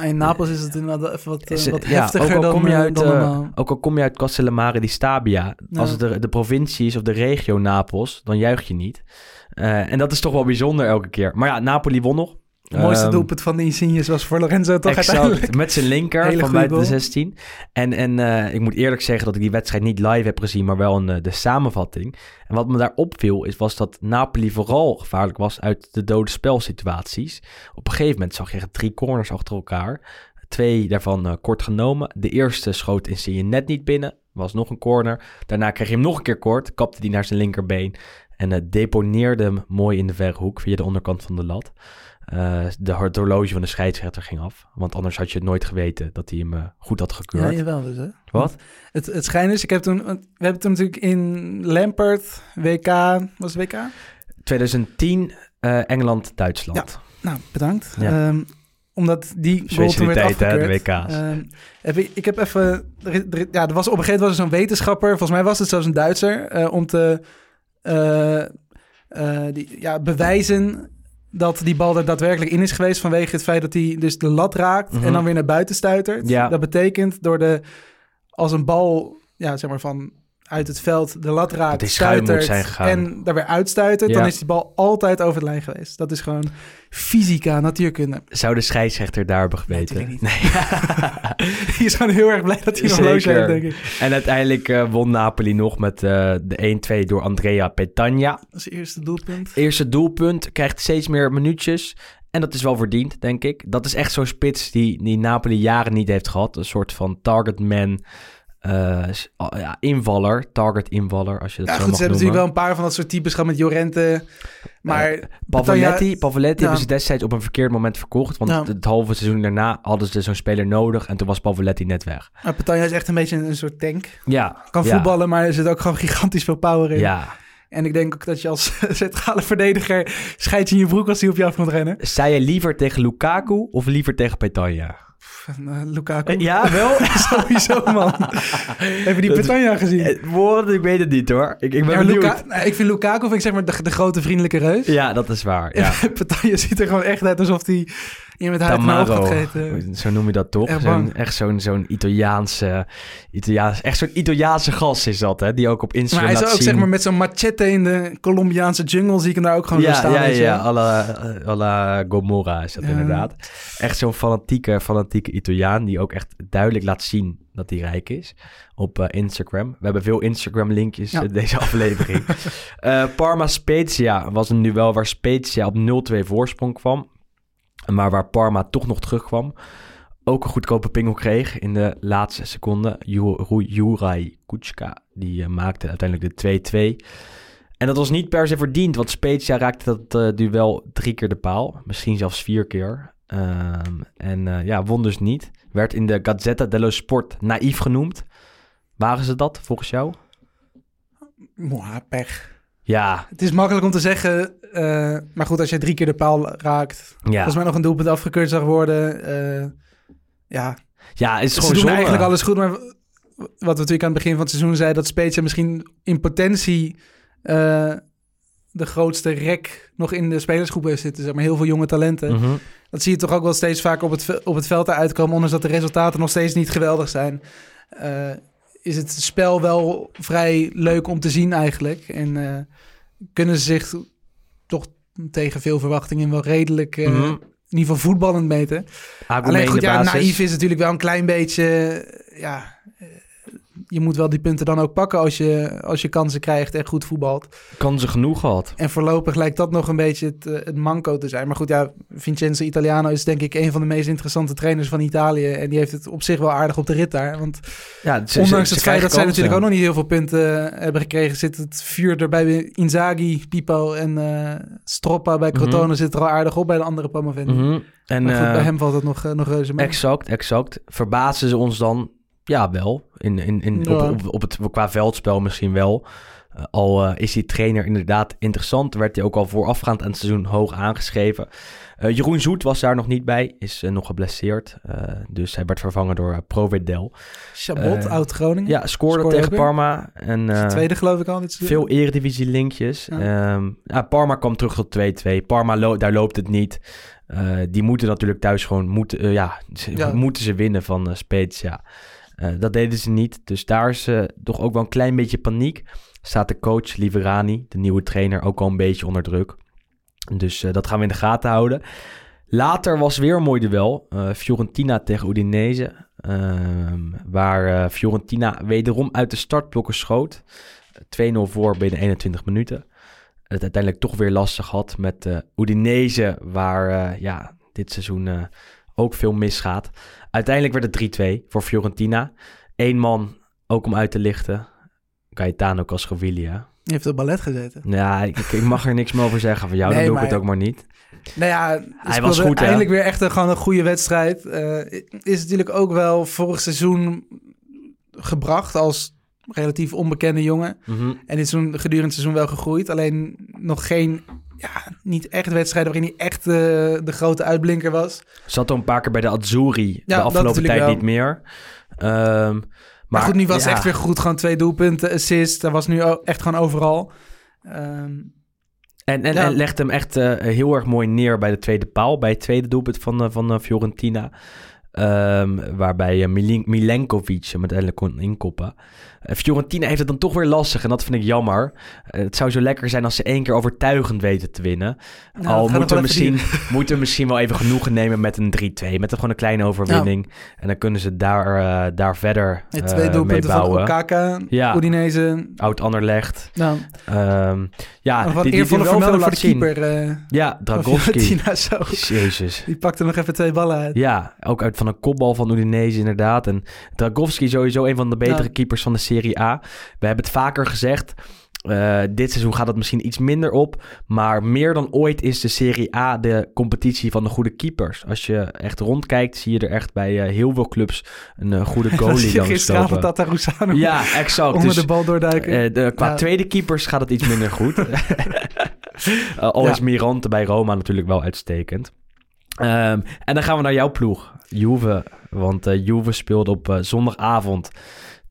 In Napels is het inderdaad even wat, Is- wat heftiger ook al dan, kom je uit, dan. Ook al kom je uit Castellamare di Stabia, als het de, de provincie is of de regio Napels, dan juich je niet. Eh, en dat is toch wel bijzonder elke keer. Maar ja, Napoli won nog. Het mooiste Ehm, doelpunt van de Insignes was voor Lorenzo toch uiteindelijk. Exact, met zijn linker Hele van buiten de goal. 16. En, en eh, ik moet eerlijk zeggen dat ik die wedstrijd niet live heb gezien, maar wel een, eh, de samenvatting. En wat me daar opviel, is, was dat Napoli vooral gevaarlijk was uit de dode spelsituaties. Op een gegeven moment zag je echt drie corners achter elkaar. Twee daarvan kort genomen. De eerste schoot Insigne net niet binnen, was nog een corner. Daarna kreeg je hem nog een keer kort, kapte die naar zijn linkerbeen. En eh, deponeerde hem mooi in de verre hoek via de onderkant van de lat. Eh, de horloge van de scheidsrechter ging af. Want anders had je het nooit geweten dat hij hem eh, goed had Ja, gekeurd. jawel dus, hè. Wat? Het, het schijnt is, ik heb toen, we hebben toen natuurlijk in Lampert, WK, was het WK? 2010 eh, Engeland-Duitsland. Nou, bedankt. Ja. Ehm, omdat die goal toen werd Specialiteit, hè, de afgekeurd. Ehm, heb ik, ik heb even... ja, er was, op een gegeven moment was er zo'n wetenschapper, volgens mij was het zelfs een Duitser, eh, om te eh, eh, die, ja, bewijzen dat die bal er daadwerkelijk in is geweest vanwege het feit dat hij dus de lat raakt Mhm. en dan weer naar buiten stuitert. Ja. Dat betekent door de, als een bal, ja, zeg maar van uit het veld de lat raakt, stuitert gegaan. en daar weer uitstuitert, Ja. dan is die bal altijd over de lijn geweest. Dat is gewoon fysica, natuurkunde. Zou de scheidsrechter daar hebben geweten? natuurlijk niet. [LAUGHS] Die is gewoon heel erg blij dat hij nog Zeker. loge heeft, denk ik. En uiteindelijk eh, won Napoli nog met eh, de 1-2 door Andrea Petagna. Dat is het eerste doelpunt. Eerste doelpunt, krijgt steeds meer minuutjes. En dat is wel verdiend, denk ik. Dat is echt zo'n spits die, die Napoli jaren niet heeft gehad. Een soort van targetman, ja, invaller, target invaller, als je dat Ja, zo goed, mag ze hebben noemen. natuurlijk wel een paar van dat soort types gehad met Jorente. Maar Eh, Pavoletti, Petagna- Pavoletti hebben ze destijds op een verkeerd moment verkocht. Want het halve seizoen daarna hadden ze zo'n speler nodig. En toen was Pavoletti net weg. maar Petagna is echt een beetje een, een soort tank. Ja. Kan voetballen, maar er zit ook gewoon gigantisch veel power in. Ja. En ik denk ook dat je als [LAUGHS] centrale verdediger scheidt je in je broek als hij op je af komt rennen. Zei je liever tegen Lukaku of liever tegen Petagna? Van, eh, Lukaku. Ja, wel? [LAUGHS] Sowieso, man. Heb je die Petagna gezien? Eh, Woord, ik weet het niet hoor. Ik, ik ben Ja, maar benieuwd. Luka- ik vind Lukaku vind ik zeg maar de, de grote vriendelijke reus. Ja, dat is waar. Ja. [LAUGHS] Ziet er gewoon echt uit alsof hij iemand Tamaro, gaat gegeten. zo noem je dat toch? Echt Zo'n- echt zo'n zo'n Italiaanse, Italiaans, echt zo'n Italiaanse gast is dat, hè? Die ook op Maar Instagram hij is laat ook zien. zeg maar met zo'n machete in de Colombiaanse jungle zie ik hem daar ook gewoon ja, staan. ja, je ja, wel. à la, à la Gomorra is dat Ja. inderdaad. Echt zo'n fanatieke, fanatieke Italiaan die ook echt duidelijk laat zien dat hij rijk is op eh, Instagram. We hebben veel Instagram-linkjes Ja. in deze [LAUGHS] aflevering. Eh, Parma Spezia was een duel waar Spezia op 0-2 voorsprong kwam. Maar waar Parma toch nog terugkwam. Ook een goedkope pingel kreeg in de laatste seconde. Juraj Kuchka, die eh, maakte uiteindelijk de 2-2. En dat was niet per se verdiend, want Spezia raakte dat eh, duel drie keer de paal. Misschien zelfs vier keer. Ehm, en eh, ja, won dus niet. Werd in de Gazzetta dello Sport naïef genoemd. Waren ze dat, volgens jou? Mwah, pech. Ja, Het is makkelijk om te zeggen, eh, maar goed, als je drie keer de paal raakt, ja. volgens mij nog een doelpunt afgekeurd zag worden, eh, ja, Ja, het is ze gewoon doen zonde. eigenlijk alles goed, maar wat we natuurlijk aan het begin van het seizoen zeiden, dat Spezia misschien in potentie eh, de grootste rek nog in de spelersgroep heeft zitten. Zeg maar heel veel jonge talenten. Mhm. Dat zie je toch ook wel steeds vaker op het, ve- op het veld uitkomen, ondanks dat de resultaten nog steeds niet geweldig zijn. Eh, is het spel wel vrij leuk om te zien eigenlijk. En eh, kunnen ze zich toch tegen veel verwachtingen wel redelijk, Mhm. in ieder geval voetballend meten. Alleen goed, ja, naïef is natuurlijk wel een klein beetje, ja... Je moet wel die punten dan ook pakken als je, als je kansen krijgt en goed voetbalt. Kan ze genoeg gehad. En voorlopig lijkt dat nog een beetje het, eh, het manco te zijn. Maar goed, ja, Vincenzo Italiano is denk ik een van de meest interessante trainers van Italië. En die heeft het op zich wel aardig op de rit daar. Want Ja, ze, ondanks ze- het ze feit dat zij natuurlijk ook kansen. nog niet heel veel punten eh, hebben gekregen... zit het vuur er bij Inzaghi, Pipo en eh Stroppa bij Crotone... Mhm. zit er al aardig op bij de andere promovendi. Mhm. En Maar goed, bij hem valt het nog, nog reuze mee. Exact, exact. Verbazen ze ons dan? Ja, wel. In, in, in, Ja. Op, op, op het, qua veldspel misschien wel. Eh, al eh, is die trainer inderdaad interessant. Werd hij ook al voorafgaand aan het seizoen hoog aangeschreven. Eh, Jeroen Zoet was daar nog niet bij. Is nog geblesseerd. Dus hij werd vervangen door Provedel. Chabot, eh, oud Groningen. Ja, scoorde, Scoorde tegen. Parma. En, eh, Tweede geloof ik al dit veel eredivisie linkjes. Ja. Parma kwam terug tot 2-2. Parma, lo- daar loopt het niet. Die moeten natuurlijk thuis gewoon moeten, ja, ze, moeten ze winnen van Spezia. Eh, dat deden ze niet. Dus daar is eh, toch ook wel een klein beetje paniek. Staat de coach Liverani, de nieuwe trainer, ook al een beetje onder druk. Dus eh, dat gaan we in de gaten houden. Later was weer een mooi duel. Fiorentina tegen Udinese. Ehm, waar Fiorentina wederom uit de startblokken schoot. 2-0 voor binnen 21 minuten. Het uiteindelijk toch weer lastig had met Udinese. Waar ja, dit seizoen ook veel misgaat. Uiteindelijk werd het 3-2 voor Fiorentina. Eén man, ook om uit te lichten. Gaetano Castrovillia. Die heeft op ballet gezeten. Ja, ik, ik mag er niks meer over zeggen van jou. Nee, dan doe ik het ook maar niet. Nou ja, hij was goed, hè? Eindelijk weer echt een, gewoon een goede wedstrijd. Eh, is natuurlijk ook wel vorig seizoen gebracht als relatief onbekende jongen. Mhm. En dit seizoen, gedurende het seizoen wel gegroeid. Alleen nog geen, ja, niet echt wedstrijden waarin hij echt eh, de grote uitblinker was. Zat al een paar keer bij de Azzurri. de dat afgelopen tijd wel. niet meer. Ehm, maar, Maar, goed, nu was ja, echt weer goed. Gewoon twee doelpunten, assist. Dat was nu echt gewoon overal. Ehm, En, en, Ja. en legt hem echt eh, heel erg mooi neer bij de tweede paal. Bij het tweede doelpunt van, eh, van Fiorentina. Ehm, waarbij Milenkovic hem uiteindelijk kon inkoppen. Eh, Fiorentina heeft het dan toch weer lastig. En dat vind ik jammer. Eh, het zou zo lekker zijn als ze één keer overtuigend weten te winnen. nou, Al moeten we, misschien, [LAUGHS] moeten we misschien wel even genoegen nemen met een 3-2. Met een, gewoon een kleine overwinning. En dan kunnen ze daar, eh, daar verder duren. eh, twee mee doelpunten van bouwen. Okaka, Ja. Udinese. Oud Anderlecht. Nou, Ehm ja, wat die, die wel veel vermelding voor de keeper. Ja, [LAUGHS] zo. Jezus. Die pakte nog even twee ballen uit. Ja, ook uit van een kopbal van Udinese inderdaad. En Dragowski sowieso een van de betere Ja. keepers van de Serie A. We hebben het vaker gezegd. eh, dit seizoen gaat het misschien iets minder op. Maar meer dan ooit is de Serie A de competitie van de goede keepers. Als je echt rondkijkt, zie je er echt bij eh, heel veel clubs een eh, goede [LAUGHS] goalie dan gisteravond Rusano Ja, exact. onder Dus, de bal doorduiken. de, qua Ja. tweede keepers gaat het iets minder goed. [LAUGHS] [LAUGHS] Al Ja. is Mirante bij Roma natuurlijk wel uitstekend. Ehm, en dan gaan we naar jouw ploeg, Juve. Want eh, Juve speelde op eh, zondagavond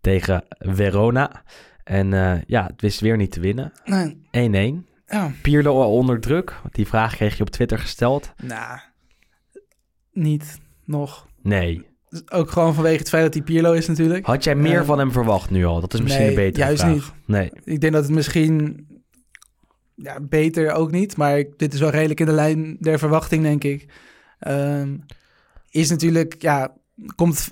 tegen Verona. En eh, ja, het wist weer niet te winnen. 1-1. Nee, ja. Pirlo al onder druk. Die vraag kreeg je op Twitter gesteld. Nou, niet nog. Nee. Dus Ook gewoon vanwege het feit dat hij Pirlo is natuurlijk. Had jij meer van hem verwacht nu al? Dat is misschien nee, een betere juist vraag. niet. Nee. Ik denk dat het misschien... Ja, beter ook niet. Maar dit is wel redelijk in de lijn der verwachting, denk ik. Ehm, is natuurlijk... Ja, komt,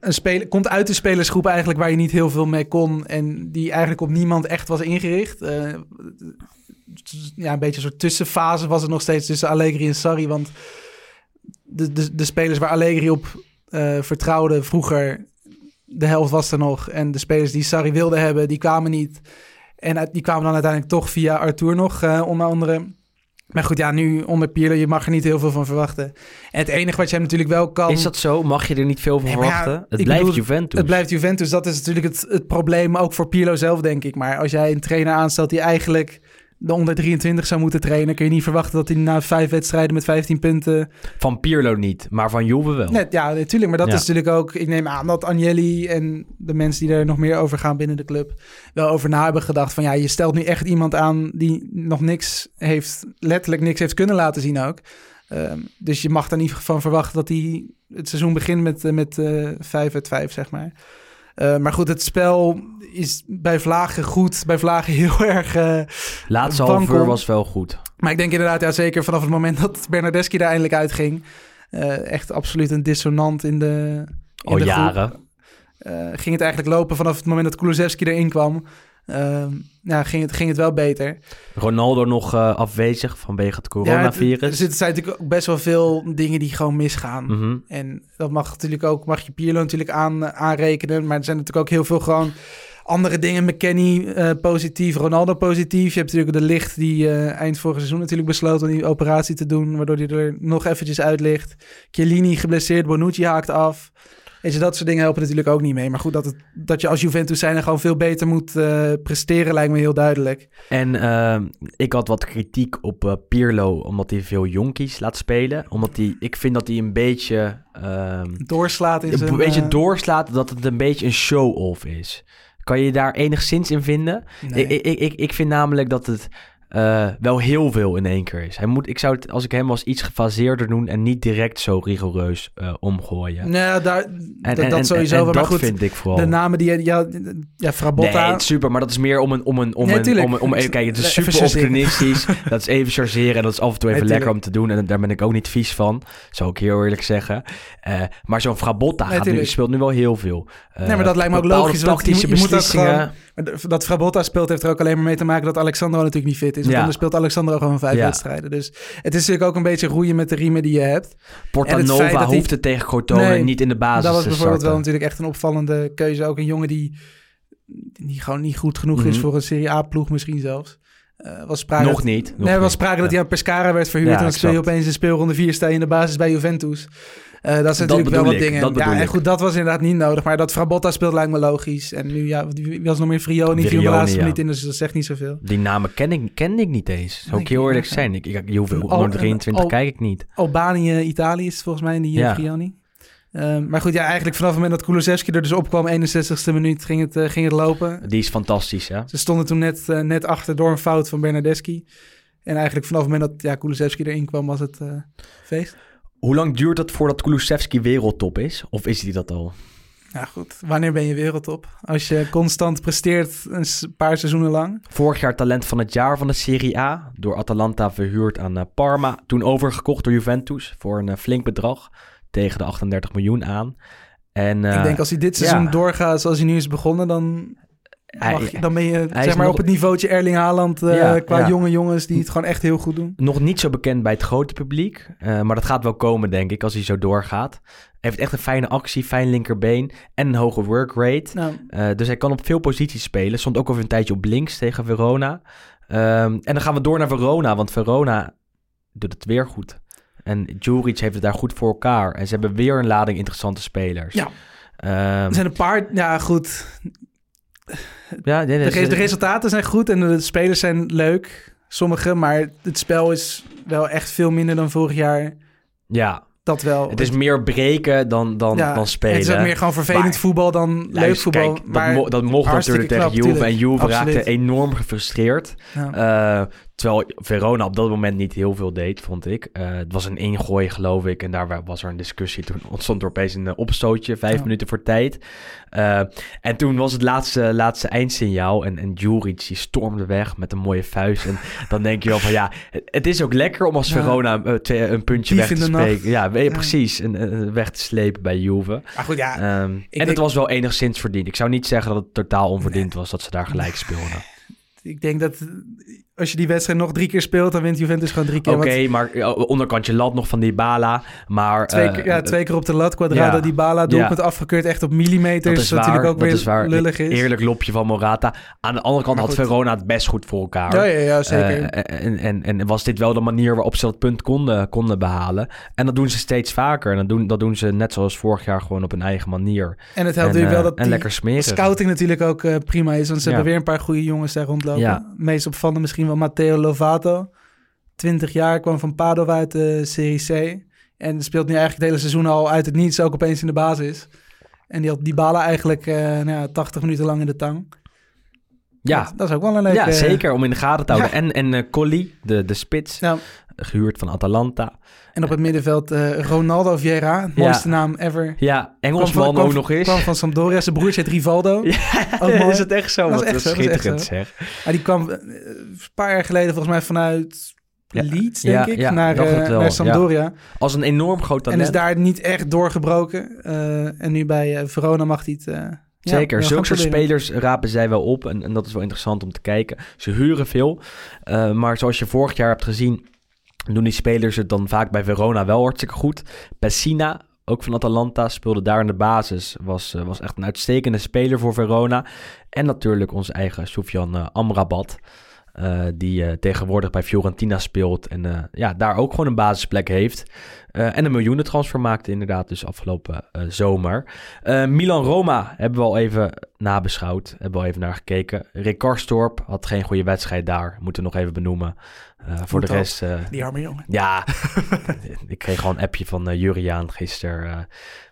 een speler, komt uit de spelersgroep eigenlijk waar je niet heel veel mee kon. En die eigenlijk op niemand echt was ingericht. Eh, ja, een beetje een soort tussenfase was het nog steeds tussen Allegri en Sarri. Want de, de, de spelers waar Allegri op eh, vertrouwde vroeger, de helft was er nog. En de spelers die Sarri wilde hebben, die kwamen niet. En die kwamen dan uiteindelijk toch via Arthur nog, eh, onder andere. Maar goed, ja, nu onder Pirlo, je mag er niet heel veel van verwachten. En het enige wat je hem natuurlijk wel kan... Is dat zo? Mag je er niet veel van Nee, maar ja, verwachten? het blijft bedoel, Juventus. Het blijft Juventus, dat is natuurlijk het, het probleem ook voor Pirlo zelf, denk ik. Maar als jij een trainer aanstelt die eigenlijk de onder 23 zou moeten trainen, kun je niet verwachten dat hij na vijf wedstrijden met 15 punten... Van Pirlo niet, maar van Juve wel. Net, ja, natuurlijk. Maar dat Ja. is natuurlijk ook... Ik neem aan dat Agnelli en de mensen die er nog meer over gaan binnen de club... wel over na hebben gedacht van... ja, je stelt nu echt iemand aan die nog niks heeft... letterlijk niks heeft kunnen laten zien ook. Ehm, dus je mag er niet van verwachten dat hij het seizoen begint met, eh, met eh 5 uit 5, zeg maar. Eh, maar goed, het spel is bij Vlagen goed, bij Vlagen [LAUGHS] heel erg... eh, Laatste half uur was wel goed. maar ik denk inderdaad, ja, zeker vanaf het moment dat Bernardeschi daar eindelijk uitging... eh, echt absoluut een dissonant in de... in Al de jaren. Ging het eigenlijk lopen vanaf het moment dat Kulusevski erin kwam. Ehm, ja, ging het, ging het wel beter. Ronaldo nog eh, afwezig vanwege het Ja, het- coronavirus. er zitten zijn natuurlijk ook best wel veel dingen die gewoon misgaan. Mhm. En dat mag natuurlijk ook, mag je Pirlo natuurlijk aan, aanrekenen. Maar er zijn natuurlijk ook heel veel gewoon andere dingen. McKenny eh, positief, Ronaldo positief. Je hebt natuurlijk de licht die eh, eind vorig seizoen natuurlijk besloot om die operatie te doen. Waardoor hij er nog eventjes uit ligt. Chiellini geblesseerd, Bonucci haakt af. Weet je, dat soort dingen helpen natuurlijk ook niet mee. Maar goed, dat, het, dat je als Juventus zijn gewoon veel beter moet eh, presteren lijkt me heel duidelijk. En eh, ik had wat kritiek op eh, Pirlo, omdat hij veel jonkies laat spelen. Omdat hij, ik vind dat hij een beetje, ehm, Doorslaat in zijn... een beetje eh, doorslaat, dat het een beetje een show-off is. Kan je daar enigszins in vinden? nee. Ik, ik, ik, ik vind namelijk dat het eh, wel heel veel in één keer is. Hij moet, ik zou het, als ik hem was, iets gefaseerder doen en niet direct zo rigoureus eh, omgooien. Nou, daar, En, dat, en- dat en- sowieso. en maar dat goed, vind ik vooral. de namen die... je- Ja, ja Frabotta... Nee, super, maar dat is meer om een... Om een, om Nee, een, om om even, kijk, het is super opportunistisch. [LAUGHS] dat is even chargeren en dat is af en toe even Nee, lekker om te doen. En daar ben ik ook niet vies van, zou ik heel eerlijk zeggen. Eh, maar zo'n Frabotta Nee, gaat nu, speelt nu wel heel veel. Nee, maar dat lijkt me ook logisch, je tactische moet beslissingen. gewoon- dat Frabotta speelt heeft er ook alleen maar mee te maken dat Alexandro natuurlijk niet fit is. Want Ja. anders speelt Alexandro gewoon vijf Ja. wedstrijden. Dus het is natuurlijk ook een beetje roeien met de riemen die je hebt. Portanova hij- hoeft het tegen Nee, niet in de basis dat was te bijvoorbeeld wel natuurlijk echt een opvallende keuze. Ook een jongen die, die gewoon niet goed genoeg is Mhm. voor een Serie A-ploeg misschien zelfs. Eh was sprake Nog dat- niet. nog nee, er was niet. sprake dat hij aan Pescara werd verhuurd. En dan speel je opeens in speelronde 4 sta je in de basis bij Juventus. Eh, dat is natuurlijk wel wat ik, dingen. ja, en goed, dat was inderdaad niet nodig. Maar dat Frabotta speelt lijkt me logisch. En nu, ja, wie was nog meer Frioni? Die viel de laatste ja. minuut in, dus dat zegt niet zoveel. Die namen ken ik, kende ik niet eens. Ik heel eerlijk ja. zijn. Ik, ik, je onder 23 al- kijk ik niet. Albanië, Italië is volgens mij, die Ja. ja. Frioni. Ehm, maar goed, ja, eigenlijk vanaf het moment dat Kulusevski er dus opkwam, 61ste minuut, ging het, eh, ging het lopen. Die is fantastisch, hè? Ze stonden toen net, eh, net achter door een fout van Bernardeschi. En eigenlijk vanaf het moment dat ja, Kulusevski erin kwam, was het feest. Hoe lang duurt het voordat Kulusevski wereldtop is? Of is hij dat al? Ja goed, wanneer ben je wereldtop? Als je constant presteert een paar seizoenen lang. Vorig jaar talent van het jaar van de Serie A. Door Atalanta verhuurd aan eh, Parma. Toen overgekocht door Juventus voor een eh, flink bedrag. Tegen de 38 miljoen aan. En, eh, ik denk als hij dit seizoen ja. doorgaat zoals hij nu is begonnen, dan, mag je, dan ben je zeg maar nog- op het niveautje Erling Haaland eh, Ja, qua ja. jonge jongens die het gewoon echt heel goed doen. nog niet zo bekend bij het grote publiek. eh, maar dat gaat wel komen, denk ik, als hij zo doorgaat. Hij heeft echt een fijne actie, fijn linkerbeen en een hoge workrate. Nou, Eh, dus hij kan op veel posities spelen. Stond ook over een tijdje op links tegen Verona. Ehm, en dan gaan we door naar Verona, want Verona doet het weer goed. En Juric heeft het daar goed voor elkaar. En ze hebben weer een lading interessante spelers. Ja. Ehm, er zijn een paar, ja goed, ja, nee, De, re- de resultaten zijn goed en de spelers zijn leuk. Sommige, maar het spel is wel echt veel minder dan vorig jaar. ja, Dat wel. het is meer breken dan, dan, Ja, dan spelen. Het is ook meer gewoon vervelend Maar- voetbal dan leuk Luister, voetbal. Kijk, maar, dat, mo- dat mocht natuurlijk tegen Juve. En Juve raakte enorm gefrustreerd. ja. Eh, terwijl Verona op dat moment niet heel veel deed, vond ik. Eh, het was een ingooi, geloof ik. En daar wa- was er een discussie. Toen ontstond er opeens een eh, opstootje, vijf Ja. minuten voor tijd. Eh, en toen was het laatste, laatste eindsignaal. En, en Juric die stormde weg met een mooie vuist. En [LAUGHS] dan denk je wel van ja, het, is ook lekker om als Ja. Verona twee, een puntje Dief weg te spreken. Ja, weet je, Ja. precies. En, weg te slepen bij Juve. maar goed, ja. Ehm, en denk- het was wel enigszins verdiend. Ik zou niet zeggen dat het totaal onverdiend was dat ze daar gelijk speelden. [LAUGHS] Ik denk dat als je die wedstrijd nog drie keer speelt, dan wint Juventus gewoon drie keer. Oké, Want maar onderkantje lat nog van die Bala. Maar Twee, eh, keer, ja, twee keer op de lat, Quadrado, ja. die Bala, doelpunt Ja. afgekeurd, echt op millimeters. dat is waar. natuurlijk ook dat weer is waar. lullig is. Eerlijk lopje van Morata. Aan de andere kant had. Verona het best goed voor elkaar. Ja, ja, ja, zeker. Eh, en, en, en was dit wel de manier waarop ze dat punt konden, konden behalen. En dat doen ze steeds vaker. En dat doen, dat doen ze net zoals vorig jaar gewoon op hun eigen manier. en het helpt natuurlijk wel eh, dat en die lekker smeren. scouting natuurlijk ook prima is. Want ze hebben weer een paar goede jongens daar rondlopen. Meest opvallende misschien misschien wel Matteo Lovato. 20 jaar, kwam van Padova uit de Serie C. En speelt nu eigenlijk het hele seizoen al uit het niets, ook opeens in de basis. En die had Dybala eigenlijk eh, nou ja, 80 minuten lang in de tang. Ja, Dat, dat is ook wel een leuke... ja, zeker om in de gaten te houden. En, en eh, Colli, de, de spits, Ja. gehuurd van Atalanta. En op het middenveld eh, Ronaldo Vieira, Ja. mooiste naam ever. Ja, Engelsman ook nog eens. kwam van Sampdoria, zijn broertje heet Rivaldo. [LAUGHS] Ook mooi. is het echt zo? Dat is echt is schitterend zo. zeg. Maar die kwam eh, een paar jaar geleden volgens mij vanuit Ja. Leeds, denk Ja, ik, ja, naar, eh, naar ja. Sampdoria. Als een enorm groot En talent. is daar niet echt doorgebroken. En nu bij Verona mag hij het... ja, Zeker, zulke soort spelers rapen zij wel op. En, en dat is wel interessant om te kijken. Ze huren veel. Maar zoals je vorig jaar hebt gezien, doen die spelers het dan vaak bij Verona wel hartstikke goed. Pessina, ook van Atalanta, speelde daar in de basis. Was, eh, was echt een uitstekende speler voor Verona. En natuurlijk onze eigen Soufiane eh, Amrabat. eh, die tegenwoordig bij Fiorentina speelt. En ja, daar ook gewoon een basisplek heeft. En een miljoenentransfer maakte inderdaad dus afgelopen zomer. Milan-Roma hebben we al even nabeschouwd. Hebben we al even naar gekeken. Rick had geen goede wedstrijd daar. Moeten we nog even benoemen. Eh, voor de rest... eh, Die arme jongen. ja, [LAUGHS] ik kreeg gewoon een appje van eh, Juriaan gisteren.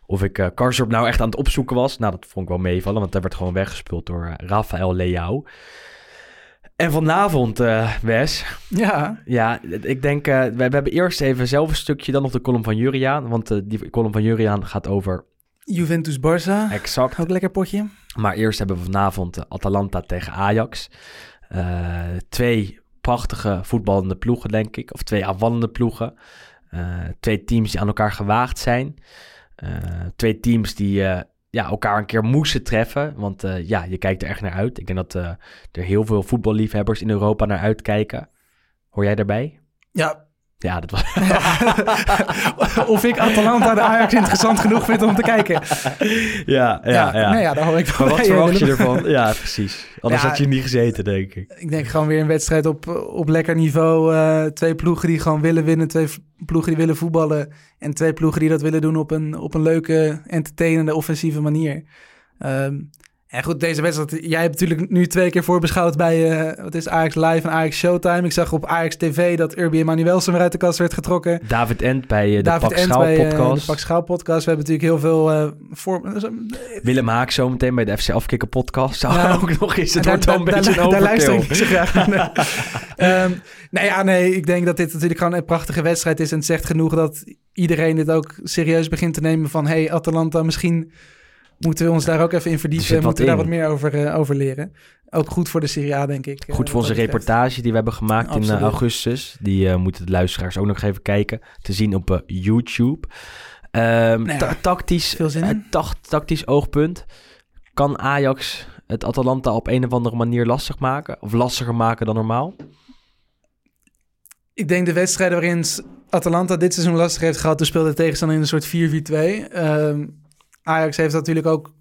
of ik eh Karsdorp nou echt aan het opzoeken was. Nou, dat vond ik wel meevallen, want hij werd gewoon weggespeeld door Rafael Leao. En vanavond, Wes, Ja, ja, ik denk, we, we hebben eerst even zelf een stukje, dan nog de column van Juriaan. Want die column van Juriaan gaat over Juventus-Barça. exact. Ook lekker potje. Maar eerst hebben we vanavond Atalanta tegen Ajax. Twee prachtige voetballende ploegen, denk ik. Of twee aanvallende ploegen. Eh, twee teams die aan elkaar gewaagd zijn. Eh, twee teams die eh, ja, elkaar een keer moesten treffen. Want ja, je kijkt er echt naar uit. Ik denk dat er heel veel voetballiefhebbers in Europa naar uitkijken. Hoor jij daarbij? Ja, Ja, dat was... [LAUGHS] of ik Atalanta de Ajax interessant genoeg vind om te kijken. ja, ja, ja. Nee, ja, daar hoor ik van Maar wat verwacht je ervan? Ja, precies. Anders Ja. had je niet gezeten, denk ik. Ik denk gewoon weer een wedstrijd op, op lekker niveau. Eh, twee ploegen die gewoon willen winnen. Twee ploegen die willen voetballen. En twee ploegen die dat willen doen op een, op een leuke, entertainende, offensieve manier. Ehm, en goed, deze wedstrijd... Jij hebt natuurlijk nu twee keer voorbeschouwd bij... eh, wat is Ajax Live en Ajax Showtime. Ik zag op Ajax TV dat Urbi Emanuelsen weer uit de kast werd getrokken. David End bij eh, de David Pak Schaal bij eh, podcast. de Pak Schaal podcast. We hebben natuurlijk heel veel... voor, Willem Haak zometeen bij de FC Afkikken podcast. Zou Ja. [LAUGHS] ook nog eens. Het wordt dan een beetje daar- een daar luister ik zo graag naar. [LAUGHS] [LAUGHS] Ehm, nee, ja, nee, ik denk dat dit natuurlijk gewoon een prachtige wedstrijd is. En het zegt genoeg dat iedereen dit ook serieus begint te nemen van... hey, Atalanta, misschien moeten we ons daar ook even in Er verdiepen. en moeten we daar wat meer over, eh, over leren. Ook goed voor de Serie A, denk ik. Goed eh, voor onze reportage die we hebben gemaakt in eh, augustus. Die moeten de luisteraars ook nog even kijken. Te zien op YouTube. Ta- tactisch, veel zin in. tact- tactisch oogpunt. Kan Ajax het Atalanta op een of andere manier lastig maken? Of lastiger maken dan normaal? Ik denk de wedstrijden waarin Atalanta dit seizoen lastig heeft gehad... toen speelde de tegenstander in een soort 4-4-2. Ehm, Ajax heeft natuurlijk ook...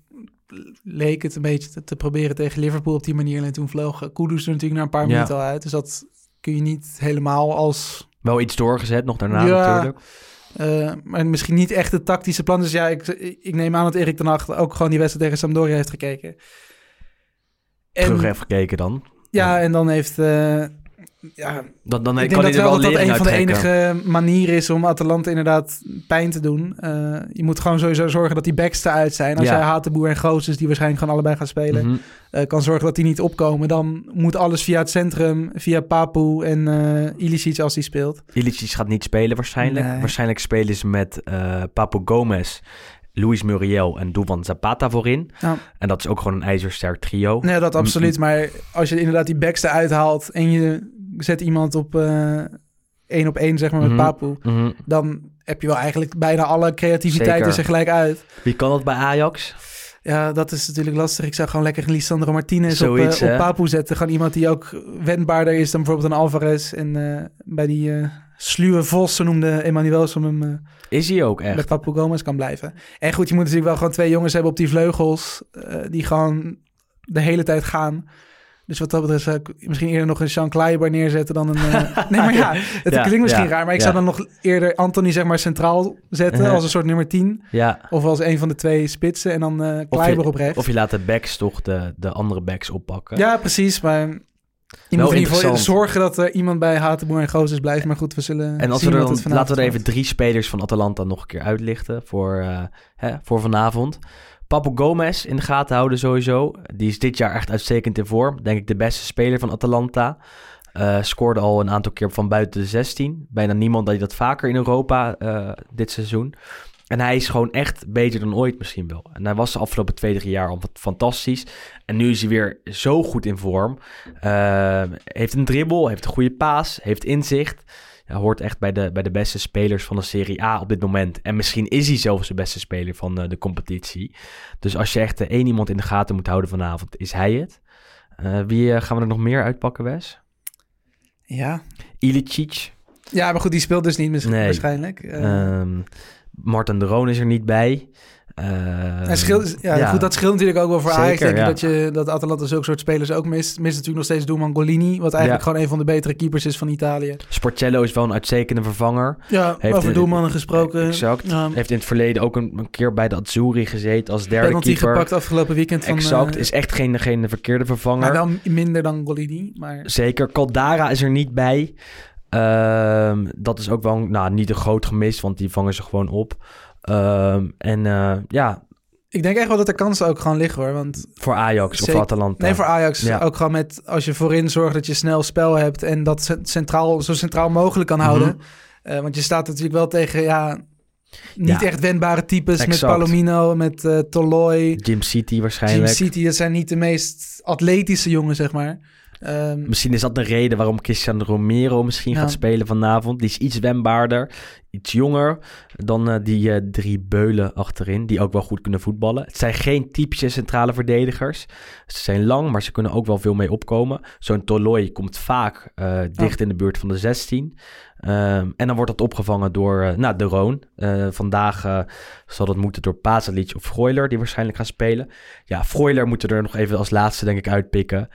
leek het een beetje te, te proberen tegen Liverpool op die manier. En toen vloog Kudus er natuurlijk na een paar Ja. minuten al uit. Dus dat kun je niet helemaal als... Wel iets doorgezet nog daarna Ja. natuurlijk. eh, maar misschien niet echt het tactische plan. Dus ja, ik, ik neem aan dat Erik ten Hag ook gewoon die wedstrijd tegen Sampdoria heeft gekeken. En, Terug even gekeken dan. ja, en dan heeft... eh, ja, Dan, dan ik denk dat wel dat dat een van de enige manieren is om Atalanta inderdaad pijn te doen. Eh, je moet gewoon sowieso zorgen dat die backs eruit zijn. Als Ja. jij Hatenboer en Gozes, die waarschijnlijk gewoon allebei gaan spelen, Mhm. eh, kan zorgen dat die niet opkomen. Dan moet alles via het centrum, via Papu en eh Ilicic als die speelt. Ilicic gaat niet spelen waarschijnlijk. Nee. Waarschijnlijk spelen ze met eh Papo Gomez, Luis Muriel en Duvan Zapata voorin. Ja. En dat is ook gewoon een ijzersterk trio. Nee, dat absoluut. Maar als je inderdaad die backs eruit haalt en je zet iemand op eh, één op één, zeg maar, met Mhm. Papu, Mhm. dan heb je wel eigenlijk bijna alle creativiteit Zeker. is er gelijk uit. Wie kan dat bij Ajax? Ja, dat is natuurlijk lastig. Ik zou gewoon lekker Lisandro Martinez Zoiets, op, eh, op? Papu zetten. Gewoon iemand die ook wendbaarder is dan bijvoorbeeld een Alvarez. En eh, bij die sluwe Vos, zo noemde Emmanuel, om hem Is hij ook echt? met Papu Gomez kan blijven. En goed, je moet natuurlijk wel gewoon twee jongens hebben op die vleugels. die gewoon de hele tijd gaan. Dus wat dat betreft zou ik misschien eerder nog een Sean Kleiber neerzetten dan een... eh, [LAUGHS] nee, maar ja, het Ja, klinkt misschien ja, raar. Maar ik zou dan nog eerder Anthony zeg maar centraal zetten Uh-huh. als een soort nummer 10. Ja. Of als een van de twee spitsen en dan eh Of Kleiber op rechts. of je laat de backs toch de, de andere backs oppakken. Ja, precies. Maar Je Wel moet in ieder geval zorgen dat er iemand bij Hatenboer en Gozes blijft. Maar goed, we zullen En als zien we er dan, laten we er even drie spelers van Atalanta nog een keer uitlichten voor, eh, hè, voor vanavond. Papo Gomez in de gaten houden sowieso. Die is dit jaar echt uitstekend in vorm. Denk ik de beste speler van Atalanta. Eh, scoorde al een aantal keer van buiten de 16. Bijna niemand deed dat vaker in Europa eh, dit seizoen. En hij is gewoon echt beter dan ooit misschien wel. En hij was de afgelopen twee, drie jaar al fantastisch. En nu is hij weer zo goed in vorm. Eh, heeft een dribbel, heeft een goede paas, heeft inzicht. Hoort echt bij de, bij de beste spelers van de Serie A op dit moment. En misschien is hij zelfs de beste speler van eh, de competitie. Dus als je echt eh, één iemand in de gaten moet houden vanavond, is hij het. Eh, wie gaan we er nog meer uitpakken, Wes? Ja. Ilicic. ja, maar goed, die speelt dus niet misschien, Nee. waarschijnlijk. Ehm Martin de Roon is er niet bij. Scheelt, ja, ja. Goed, dat scheelt natuurlijk ook wel voor Zeker, Ajax. Denk ja. dat, je, dat Atalanta zulke soort spelers ook mist. Mist natuurlijk nog steeds Doelman Golini. Wat eigenlijk Ja. gewoon een van de betere keepers is van Italië. Sportello is wel een uitstekende vervanger. Ja, Heeft over doelmannen gesproken. Exact. Heeft in het verleden ook een, een keer bij de Azzurri gezeten als derde penalty keeper. gepakt afgelopen weekend. Van, exact. eh, is echt geen, geen verkeerde vervanger. maar wel minder dan Golini. Maar Zeker. Caldara is er niet bij. Ehm, dat is ook wel nou, niet een groot gemis, want die vangen ze gewoon op. Ehm, en eh, ja, ik denk echt wel dat de kansen ook gewoon liggen hoor. Want voor Ajax of Zeker. Atalanta. Nee, voor Ajax Ja. ook gewoon met als je voorin zorgt dat je snel spel hebt en dat cent- centraal, zo centraal mogelijk kan houden. Mhm. Eh, want je staat natuurlijk wel tegen ja, niet Ja. echt wendbare types met. Palomino, met eh Toloi, Jim City Jim waarschijnlijk. City. Dat zijn niet de meest atletische jongens, zeg maar. Ehm, Misschien is dat de reden waarom Cristiano Romero misschien Ja. gaat spelen vanavond. Die is iets wendbaarder, iets jonger dan eh, die eh, drie beulen achterin, die ook wel goed kunnen voetballen. Het zijn geen typische centrale verdedigers. Ze zijn lang, maar ze kunnen ook wel veel mee opkomen. Zo'n Toloi komt vaak eh, dicht in de buurt van de 16. Ehm, en dan wordt dat opgevangen door nou, de Roon. Vandaag zal dat moeten door Pasalic of Freuler, die waarschijnlijk gaan spelen. Ja, Freuler moeten we er nog even als laatste denk ik uitpikken.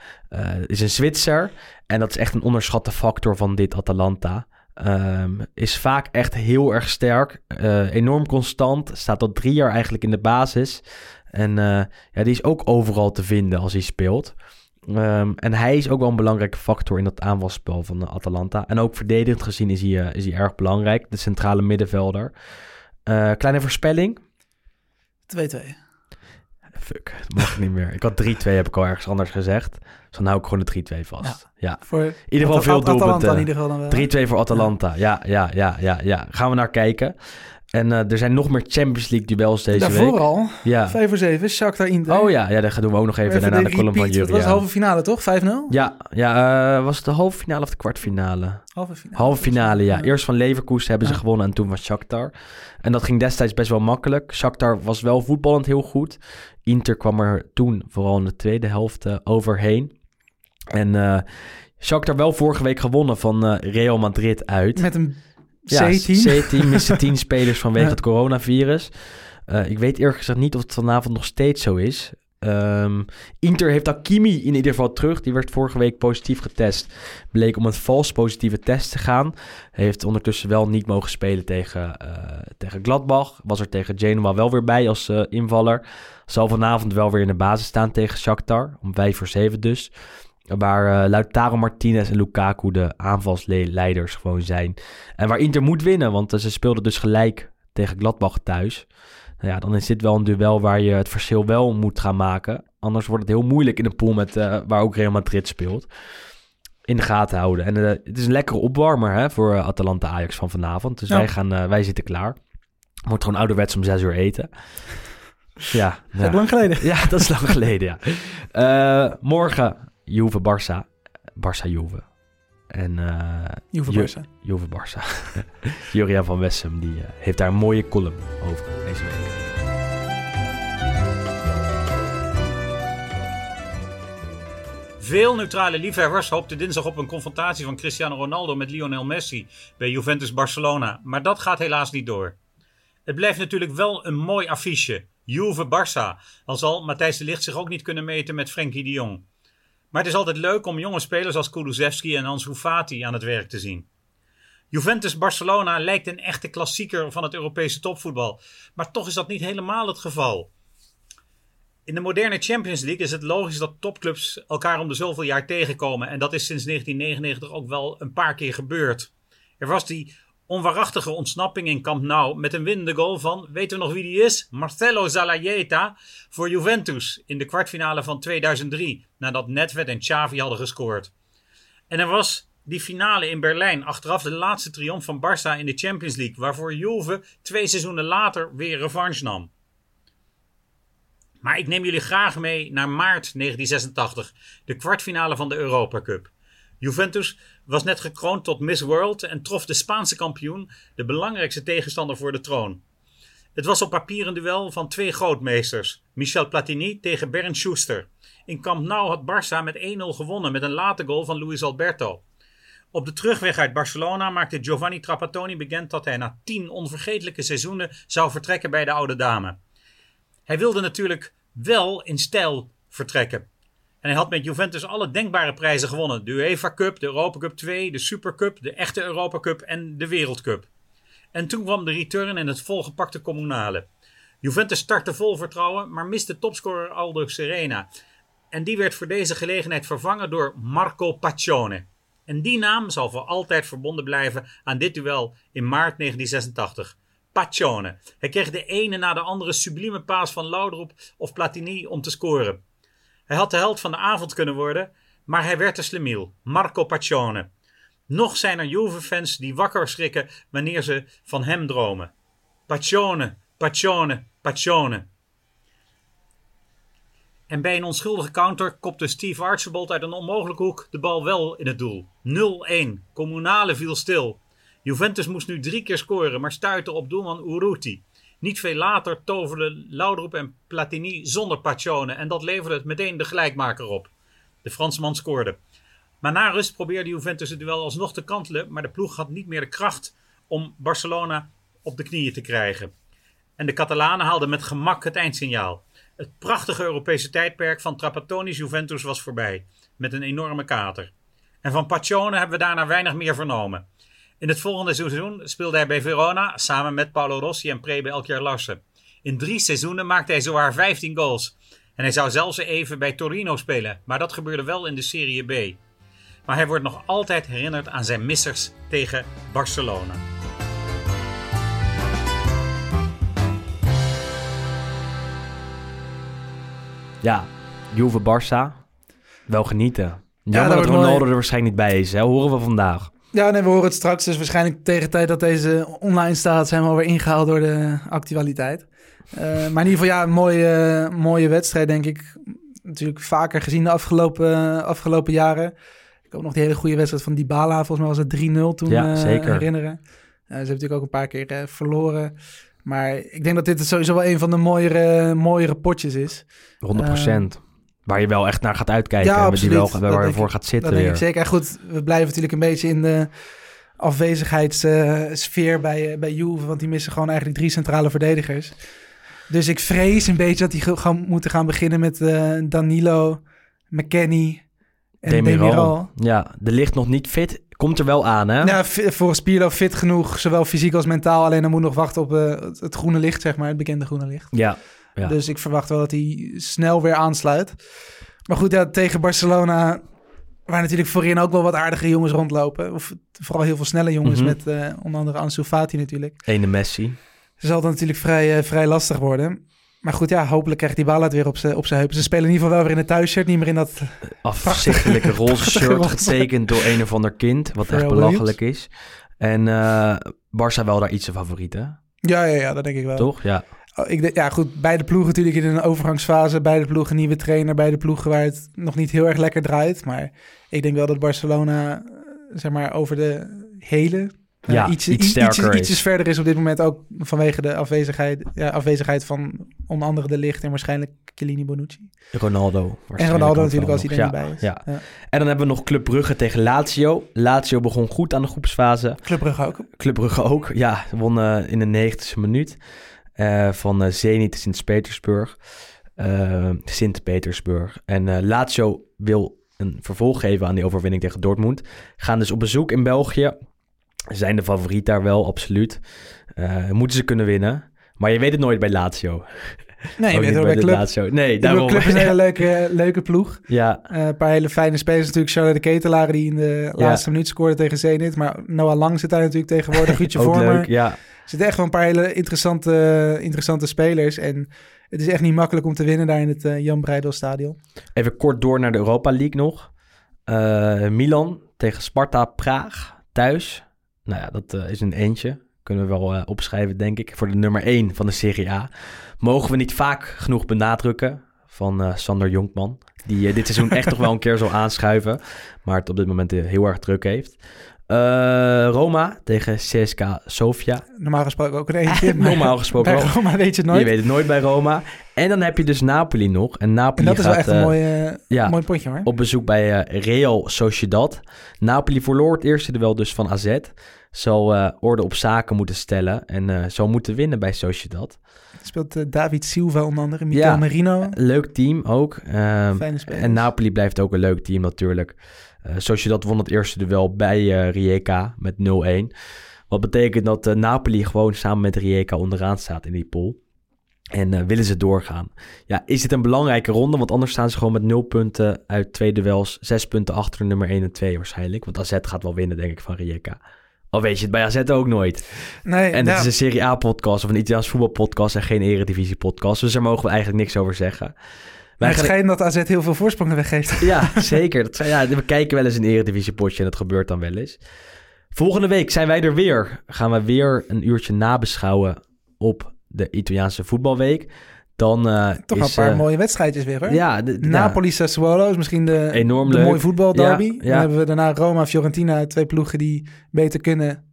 Is een Zwitser en dat is echt een onderschatte factor van dit Atalanta. Ehm, is vaak echt heel erg sterk, eh, enorm constant, staat al drie jaar eigenlijk in de basis. En eh, ja, die is ook overal te vinden als hij speelt. Ehm, en hij is ook wel een belangrijke factor in dat aanvalspel van eh, Atalanta. En ook verdedigend gezien is hij, is hij erg belangrijk, de centrale middenvelder. Kleine voorspelling. 2-2. Fuck, dat mag niet meer. Ik had 3-2, heb ik al ergens anders gezegd. Dus dan hou ik gewoon de 3-2 vast. Ja. Voor In ieder geval veel doelpunten. in ieder geval dan wel. 3-2 voor Atalanta. Ja, ja, ja, ja, ja. Gaan we naar kijken. En eh, er zijn nog meer Champions League duels deze Daarvoor week. al, Ja. 5 voor 7, Shakhtar Inter. Oh ja, ja, dat doen we ook nog even, daarna de column van repeat. Dat was de halve finale, toch? 5-0? Ja, ja eh, was het de halve finale of de kwartfinale? Halve finale. Halve finale, ja. Eerst van Leverkusen hebben ze Ja. gewonnen en toen van Shakhtar. En dat ging destijds best wel makkelijk. Shakhtar was wel voetballend heel goed. Inter kwam er toen vooral in de tweede helft eh, overheen. En eh Shakhtar wel vorige week gewonnen van eh, Real Madrid uit. Met een Ja, C-team. C-team [LAUGHS] miste 10 spelers vanwege Ja. het coronavirus. Eh, ik weet eerlijk gezegd niet of het vanavond nog steeds zo is. Ehm, Inter heeft Hakimi in ieder geval terug. Die werd vorige week positief getest. Bleek om een vals positieve test te gaan. Heeft ondertussen wel niet mogen spelen tegen, tegen Gladbach. Was er tegen Genoa wel weer bij als invaller. Zal vanavond wel weer in de basis staan tegen Shakhtar. Om 5 voor 7 dus. Waar eh Lautaro Martinez en Lukaku de aanvalsleiders gewoon zijn. En waar Inter moet winnen, want eh, ze speelden dus gelijk tegen Gladbach thuis. Nou ja, dan is dit wel een duel waar je het verschil wel moet gaan maken. Anders wordt het heel moeilijk in een pool met, eh, waar ook Real Madrid speelt. In de gaten houden. En het is een lekkere opwarmer hè, voor Atalanta Ajax van vanavond. Dus Ja. wij, gaan, wij zitten klaar. Wordt gewoon ouderwets om zes uur eten. Ja, Dat is lang geleden. Ja, dat is lang geleden, ja. Eh, morgen Juve-Barça. Barça-Juve. En eh Juve Ju- Barca. Juve-Barça. Juriaan [LAUGHS] van Wessem die, eh, heeft daar een mooie column over deze week. Veel neutrale liefhebbers hoopten dinsdag op een confrontatie van Cristiano Ronaldo met Lionel Messi bij Juventus Barcelona, maar dat gaat helaas niet door. Het blijft natuurlijk wel een mooi affiche, Juve-Barça, al zal Matthijs de Ligt zich ook niet kunnen meten met Frenkie de Jong. Maar het is altijd leuk om jonge spelers als Kulusevski en Ansu Fati aan het werk te zien. Juventus-Barcelona lijkt een echte klassieker van het Europese topvoetbal, maar toch is dat niet helemaal het geval. In de moderne Champions League is het logisch dat topclubs elkaar om de zoveel jaar tegenkomen. En dat is sinds 1999 ook wel een paar keer gebeurd. Er was die onwaarachtige ontsnapping in Camp Nou met een winnende goal van, weten we nog wie die is? Marcelo Zalayeta voor Juventus in de kwartfinale van 2003, nadat Nedved en Xavi hadden gescoord. En er was die finale in Berlijn, achteraf de laatste triomf van Barça in de Champions League, waarvoor Juve twee seizoenen later weer revanche nam. Maar ik neem jullie graag mee naar maart 1986, de kwartfinale van de Europa Cup. Juventus was net gekroond tot Miss World en trof de Spaanse kampioen, de belangrijkste tegenstander voor de troon. Het was op papier een duel van twee grootmeesters, Michel Platini tegen Bernd Schuster. In Camp Nou had Barça met 1-0 gewonnen met een late goal van Luis Alberto. Op de terugweg uit Barcelona maakte Giovanni Trapattoni bekend dat hij na tien onvergetelijke seizoenen zou vertrekken bij de oude dame. Hij wilde natuurlijk wel in stijl vertrekken. En hij had met Juventus alle denkbare prijzen gewonnen. De UEFA Cup, de Europa Cup 2, de Super Cup, de echte Europa Cup en de Wereldcup. En toen kwam de return en het volgepakte communale. Juventus startte vol vertrouwen, maar miste topscorer Aldo Serena. En die werd voor deze gelegenheid vervangen door Marco Paccione. En die naam zal voor altijd verbonden blijven aan dit duel in maart 1986. Paccione. Hij kreeg de ene na de andere sublieme paas van Laudrup of Platini om te scoren. Hij had de held van de avond kunnen worden, maar hij werd de slemiel, Marco Paccione. Nog zijn er Juve-fans die wakker schrikken wanneer ze van hem dromen. Paccione, Paccione, Paccione. En bij een onschuldige counter kopte Steve Archibald uit een onmogelijke hoek de bal wel in het doel. 0-1. Comunale viel stil. Juventus moest nu drie keer scoren, maar stuitte op doelman Urruti. Niet veel later toverden Laudrup en Platini zonder Paccione en dat leverde het meteen de gelijkmaker op. De Fransman scoorde. Maar na rust probeerde Juventus het duel alsnog te kantelen, maar de ploeg had niet meer de kracht om Barcelona op de knieën te krijgen. En de Catalanen haalden met gemak het eindsignaal. Het prachtige Europese tijdperk van Trapattoni's Juventus was voorbij, met een enorme kater. En van Paccione hebben we daarna weinig meer vernomen. In het volgende seizoen speelde hij bij Verona samen met Paolo Rossi en Prebe Elkjaar Larsen. In drie seizoenen maakte hij zowaar 15 goals. En hij zou zelfs even bij Torino spelen, maar dat gebeurde wel in de Serie B. Maar hij wordt nog altijd herinnerd aan zijn missers tegen Barcelona. Ja, Juve Barça. Wel genieten. Jammer dat Ronaldo mooi. er waarschijnlijk bij is. Hè? Horen we vandaag. Ja, nee, we horen het straks. Dus waarschijnlijk tegen de tijd dat deze online staat... zijn we alweer ingehaald door de actualiteit. Eh, maar in ieder geval, ja, een mooie, mooie wedstrijd, denk ik. Natuurlijk vaker gezien de afgelopen, afgelopen jaren. Ik heb nog die hele goede wedstrijd van Dybala. Volgens mij was het 3-0 toen, Ja, eh, zeker. herinneren. Eh, ze hebben natuurlijk ook een paar keer verloren. Maar ik denk dat dit sowieso wel een van de mooiere, mooiere potjes is. 100%. Waar je wel echt naar gaat uitkijken. Ja, en die wel, waar je voor gaat zitten Dat denk ik zeker. En goed, we blijven natuurlijk een beetje in de afwezigheidssfeer bij, eh, bij Juve. Want die missen gewoon eigenlijk drie centrale verdedigers. Dus ik vrees een beetje dat die gaan moeten gaan beginnen met eh, Danilo, McKenny en Demiral. Demiral. Ja, de licht nog niet fit. Komt er wel aan, hè? Fi- volgens Pirlo fit genoeg, zowel fysiek als mentaal. Alleen dan moet nog wachten op eh, het- het groene licht, zeg maar, het bekende groene licht. Ja, ja. Dus ik verwacht wel dat hij snel weer aansluit. Maar goed, ja, tegen Barcelona, waar natuurlijk voorin ook wel wat aardige jongens rondlopen. Of vooral heel veel snelle jongens Mhm. met eh, onder andere Ansu Fati natuurlijk. Ene Messi. Zal het natuurlijk vrij, eh, vrij lastig worden. Maar goed, ja, hopelijk krijgt die bal het weer op zijn op. Ze spelen in ieder geval wel weer in het thuisshirt, niet meer in dat... Afzichtelijke roze shirt getekend door een of ander kind. Wat echt belachelijk is. En eh Barça wel daar iets zijn favoriet, hè? Ja, ja, ja, dat denk ik wel. Toch? Ja. Oh, ik denk, ja, goed, beide ploegen natuurlijk in een overgangsfase. Beide ploegen nieuwe trainer. Beide ploegen waar het nog niet heel erg lekker draait. Maar ik denk wel dat Barcelona, eh, zeg maar, over de hele... eh, Ja, iets, iets sterker ietsjes verder is op dit moment ook vanwege de afwezigheid, ja, afwezigheid van onder andere de licht en waarschijnlijk Chiellini Bonucci. Ronaldo. En Ronaldo natuurlijk als hij er niet bij is. Ja. Ja. En dan hebben we nog Club Brugge tegen Lazio. Lazio begon goed aan de groepsfase. Club Brugge ook. Club Brugge ook. Ja, won eh, in de 90ste minuut eh, van eh, Zenit Sint-Petersburg. Eh, Sint-Petersburg. En Lazio wil een vervolg geven aan die overwinning tegen Dortmund. Gaan dus op bezoek in België. Zijn de favoriet daar wel, absoluut. Moeten ze kunnen winnen. Maar je weet het nooit bij Lazio. [LAUGHS] Nee, je weet wel bij de Club. Lazio. Nee, daarom. Club is een [LAUGHS] hele leuke, leuke ploeg. ja, een paar hele fijne spelers natuurlijk. Charlotte de Ketelaar die in de laatste minuut scoorde tegen Zenit. Maar Noah Lang zit daar natuurlijk tegenwoordig. [LAUGHS] Guutje Vormer. leuk. Ja, zitten echt wel een paar hele interessante, interessante spelers. En het is echt niet makkelijk om te winnen daar in het eh, Jan Breidel Stadion. Even kort door naar de Europa League nog. Eh, Milan tegen Sparta Praag thuis. Nou ja, dat eh, is een eentje. Kunnen we wel opschrijven, denk ik. Voor de nummer 1 van de Serie A. Mogen we niet vaak genoeg benadrukken van Sander Jonkman. Die dit seizoen echt [LAUGHS] toch wel een keer zal aanschuiven. Maar het op dit moment heel erg druk heeft. Eh, Roma tegen CSKA Sofia. Normaal gesproken ook een eentje. [LAUGHS] Normaal gesproken bij. Roma weet je het nooit. Je weet het nooit bij Roma. En dan heb je dus Napoli nog. En en Napoli dat is wel gaat, echt een eh, mooi, ja. mooi potje hoor. op bezoek bij eh, Real Sociedad. Napoli verloor het eerste duel dus van AZ. Zal orde op zaken moeten stellen en zal moeten winnen bij Sociedad. Speelt David Silva onder andere. Mikel Ja. Merino. Leuk team ook. Ehm, Fijne spelers. en Napoli blijft ook een leuk team natuurlijk. Eh Sociedad won het eerste duel bij eh Rijeka met 0-1. Wat betekent dat eh, Napoli gewoon samen met Rijeka onderaan staat in die pool. En eh, willen ze doorgaan. Ja, is dit een belangrijke ronde? Want anders staan ze gewoon met 0 punten uit twee duels. Zes punten achter nummer 1 en 2 waarschijnlijk. Want AZ gaat wel winnen, denk ik, van Rijeka. Al weet je het bij AZ ook nooit. Nee, En ja, het is een Serie A-podcast of een Italiaans voetbalpodcast en geen Eredivisie-podcast. Dus daar mogen we eigenlijk niks over zeggen. Maar Wij het schijnt dat AZ heel veel voorsprongen weggeeft. [LAUGHS] Ja, [LAUGHS] zeker. Dat ja, we kijken wel eens een Eredivisie-potje en dat gebeurt dan wel eens. Volgende week zijn wij er weer. Gaan we weer een uurtje nabeschouwen op de Italiaanse voetbalweek. Dan eh, Toch is... een paar eh, mooie wedstrijdjes weer hoor. Ja, de, ja, Napoli Sassuolo is misschien de, Enorm de leuk. mooi voetbal derby. Ja, Dan hebben we daarna Roma Fiorentina, twee ploegen die beter kunnen,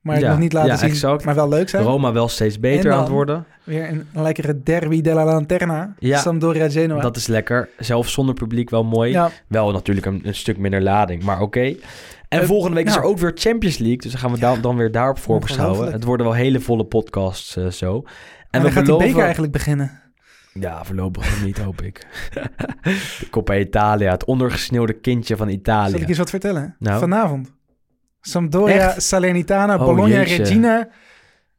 maar Ja, nog niet laten ja, zien, exact. maar wel leuk zijn. Roma wel steeds beter aan het worden. Weer een lekkere derby della Lanterna. Ja. Sampdoria Genoa. Dat is lekker. Zelfs zonder publiek wel mooi. ja, Wel natuurlijk een, een stuk minder lading, maar oké. En Eh, volgende week is er nou. ook weer Champions League. Dus dan gaan we dan weer daarop voorbeschouwen. Het worden wel hele volle podcasts eh, zo. En, we dan gaat die beker eigenlijk beginnen. Ja, voorlopig nog niet, hoop ik. [LAUGHS] de Coppa Italia, het ondergesneeuwde kindje van Zal Italië. ik eens wat vertellen? Nou? Vanavond. Sampdoria, Echt? Salernitana, Oh, Bologna, jeetje. Regina.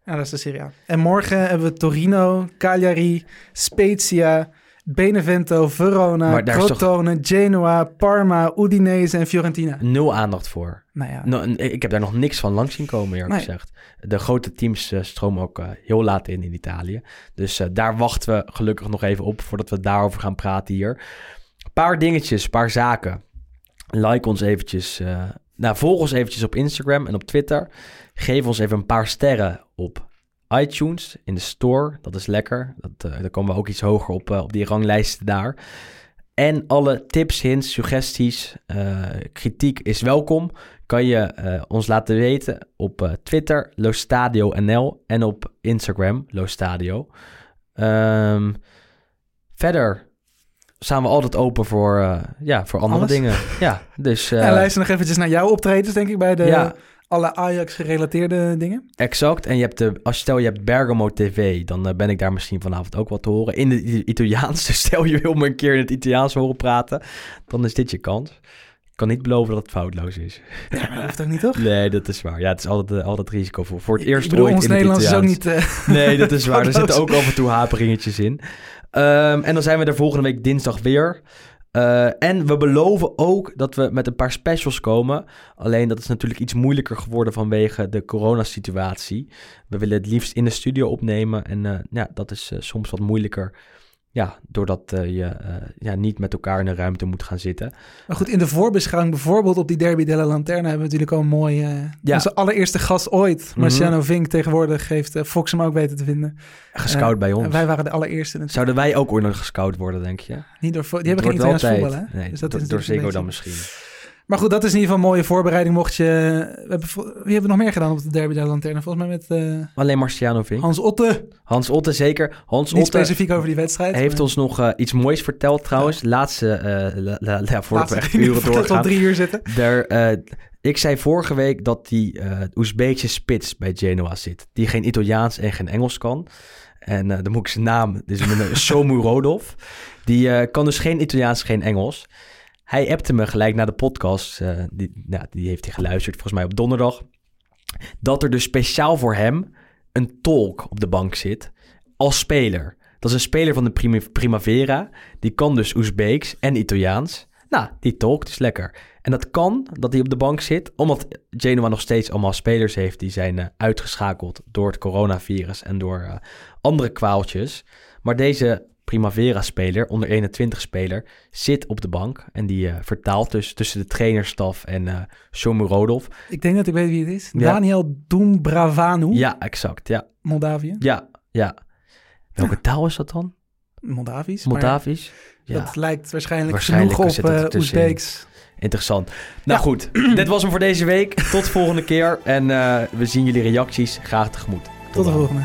Ja, dat is de Serie A. En morgen hebben we Torino, Cagliari, Spezia, Benevento, Verona, toch- Crotone, Genoa, Parma, Udinese en Fiorentina. Nul aandacht voor. Nou ja, ik heb daar nog niks van langs zien komen, eerlijk Nee. gezegd. De grote teams eh, stromen ook eh, heel laat in in Italië. Dus eh, daar wachten we gelukkig nog even op voordat we daarover gaan praten hier. Een paar dingetjes, een paar zaken. Like ons eventjes. Nou, volg ons eventjes op Instagram en op Twitter. Geef ons even een paar sterren op iTunes in de store. Dat is lekker. Dat, eh, daar komen we ook iets hoger op, eh, op die ranglijsten daar. En alle tips, hints, suggesties, eh, kritiek is welkom. Kan je ons laten weten op Twitter, Lostadio NL en op Instagram, Lostadio. Ehm, verder staan we altijd open voor, eh, ja, voor andere Alles? dingen. Ja, dus [LAUGHS] en luister nog eventjes naar jouw optredens, denk ik, bij de, Ja. alle Ajax-gerelateerde dingen. exact. En je hebt de, als stel je hebt Bergamo TV, dan eh, ben ik daar misschien vanavond ook wat te horen. In het I- Italiaans, [LAUGHS] dus stel je wil me een keer in het Italiaans horen praten, dan is dit je kans. Ik kan niet beloven dat het foutloos is. Ja, maar dat hoeft ook niet, toch? [LAUGHS] Nee, dat is waar. Ja, het is altijd, altijd risico voor. Voor het eerst ik bedoel, ooit ons in het Nederlands is ook niet... Nee, dat is waar. Er zitten ook af en toe haperingetjes in. Ehm, en dan zijn we er volgende week dinsdag weer. Eh, en we beloven ook dat we met een paar specials komen. Alleen dat is natuurlijk iets moeilijker geworden vanwege de coronasituatie. We willen het liefst in de studio opnemen. En eh, ja, dat is eh, soms wat moeilijker. Ja, doordat eh, je eh, ja, niet met elkaar in een ruimte moet gaan zitten. Maar goed, in de voorbeschouwing bijvoorbeeld op die Derby della Lanterna hebben we natuurlijk al een mooi... eh, Ja. Onze allereerste gast ooit, Marciano Vink, tegenwoordig heeft eh, Fox hem ook weten te vinden. Gescout bij ons. En wij waren de allereerste natuurlijk. Zouden wij ook ooit nog gescout worden, denk je? Niet door, die hebben geen Italiaans voetbal, hè? Nee, Dus dat door, is door Ziggo dan misschien. Maar goed, dat is in ieder geval een mooie voorbereiding. Mocht je... We hebben, wie hebben we nog meer gedaan op de Derby della Lanterna? Volgens mij met eh, Alleen Marciano Vink. Hans Otte. Hans Otte zeker. Hans Niet Otte specifiek over die wedstrijd. heeft maar- ons nog eh, iets moois verteld trouwens. Laatste, eh, la, la- [LAUGHS] we Laatste uren we al doorgaan. drie uur zitten. Ik zei vorige week dat die Oezbeekse spits bij Genoa zit. Die geen Italiaans en geen Engels kan. En dan moet ik zijn naam, dus een [LAUGHS] Somu Rodolf. Die kan dus geen Italiaans, geen Engels. Hij appte me gelijk na de podcast. eh, die, nou, die heeft hij geluisterd, volgens mij op donderdag. Dat er dus speciaal voor hem een tolk op de bank zit. Als speler. Dat is een speler van de Primavera. Die kan dus Oezbeeks en Italiaans. Nou, die tolkt dus lekker. En dat kan dat hij op de bank zit, omdat Genoa nog steeds allemaal spelers heeft die zijn eh, uitgeschakeld door het coronavirus en door eh, andere kwaaltjes. Maar deze Primavera-speler, onder 21-speler, zit op de bank en die eh, vertaalt dus tussen de trainerstaf en eh Shomurodov. Ik denk dat ik weet wie het is. Ja. Daniel Dumbravanu, Ja, exact. Ja, Moldavië. ja, ja. Welke [LAUGHS] taal is dat dan? Moldavisch. Moldavisch? Ja. Dat lijkt waarschijnlijk, Waarschijnlijk genoeg op uh. Oezbeeks. Interessant. Nou goed, [CLEARS THROAT] dit was hem voor deze week. Tot volgende keer. En we zien jullie reacties graag tegemoet. Tot de volgende.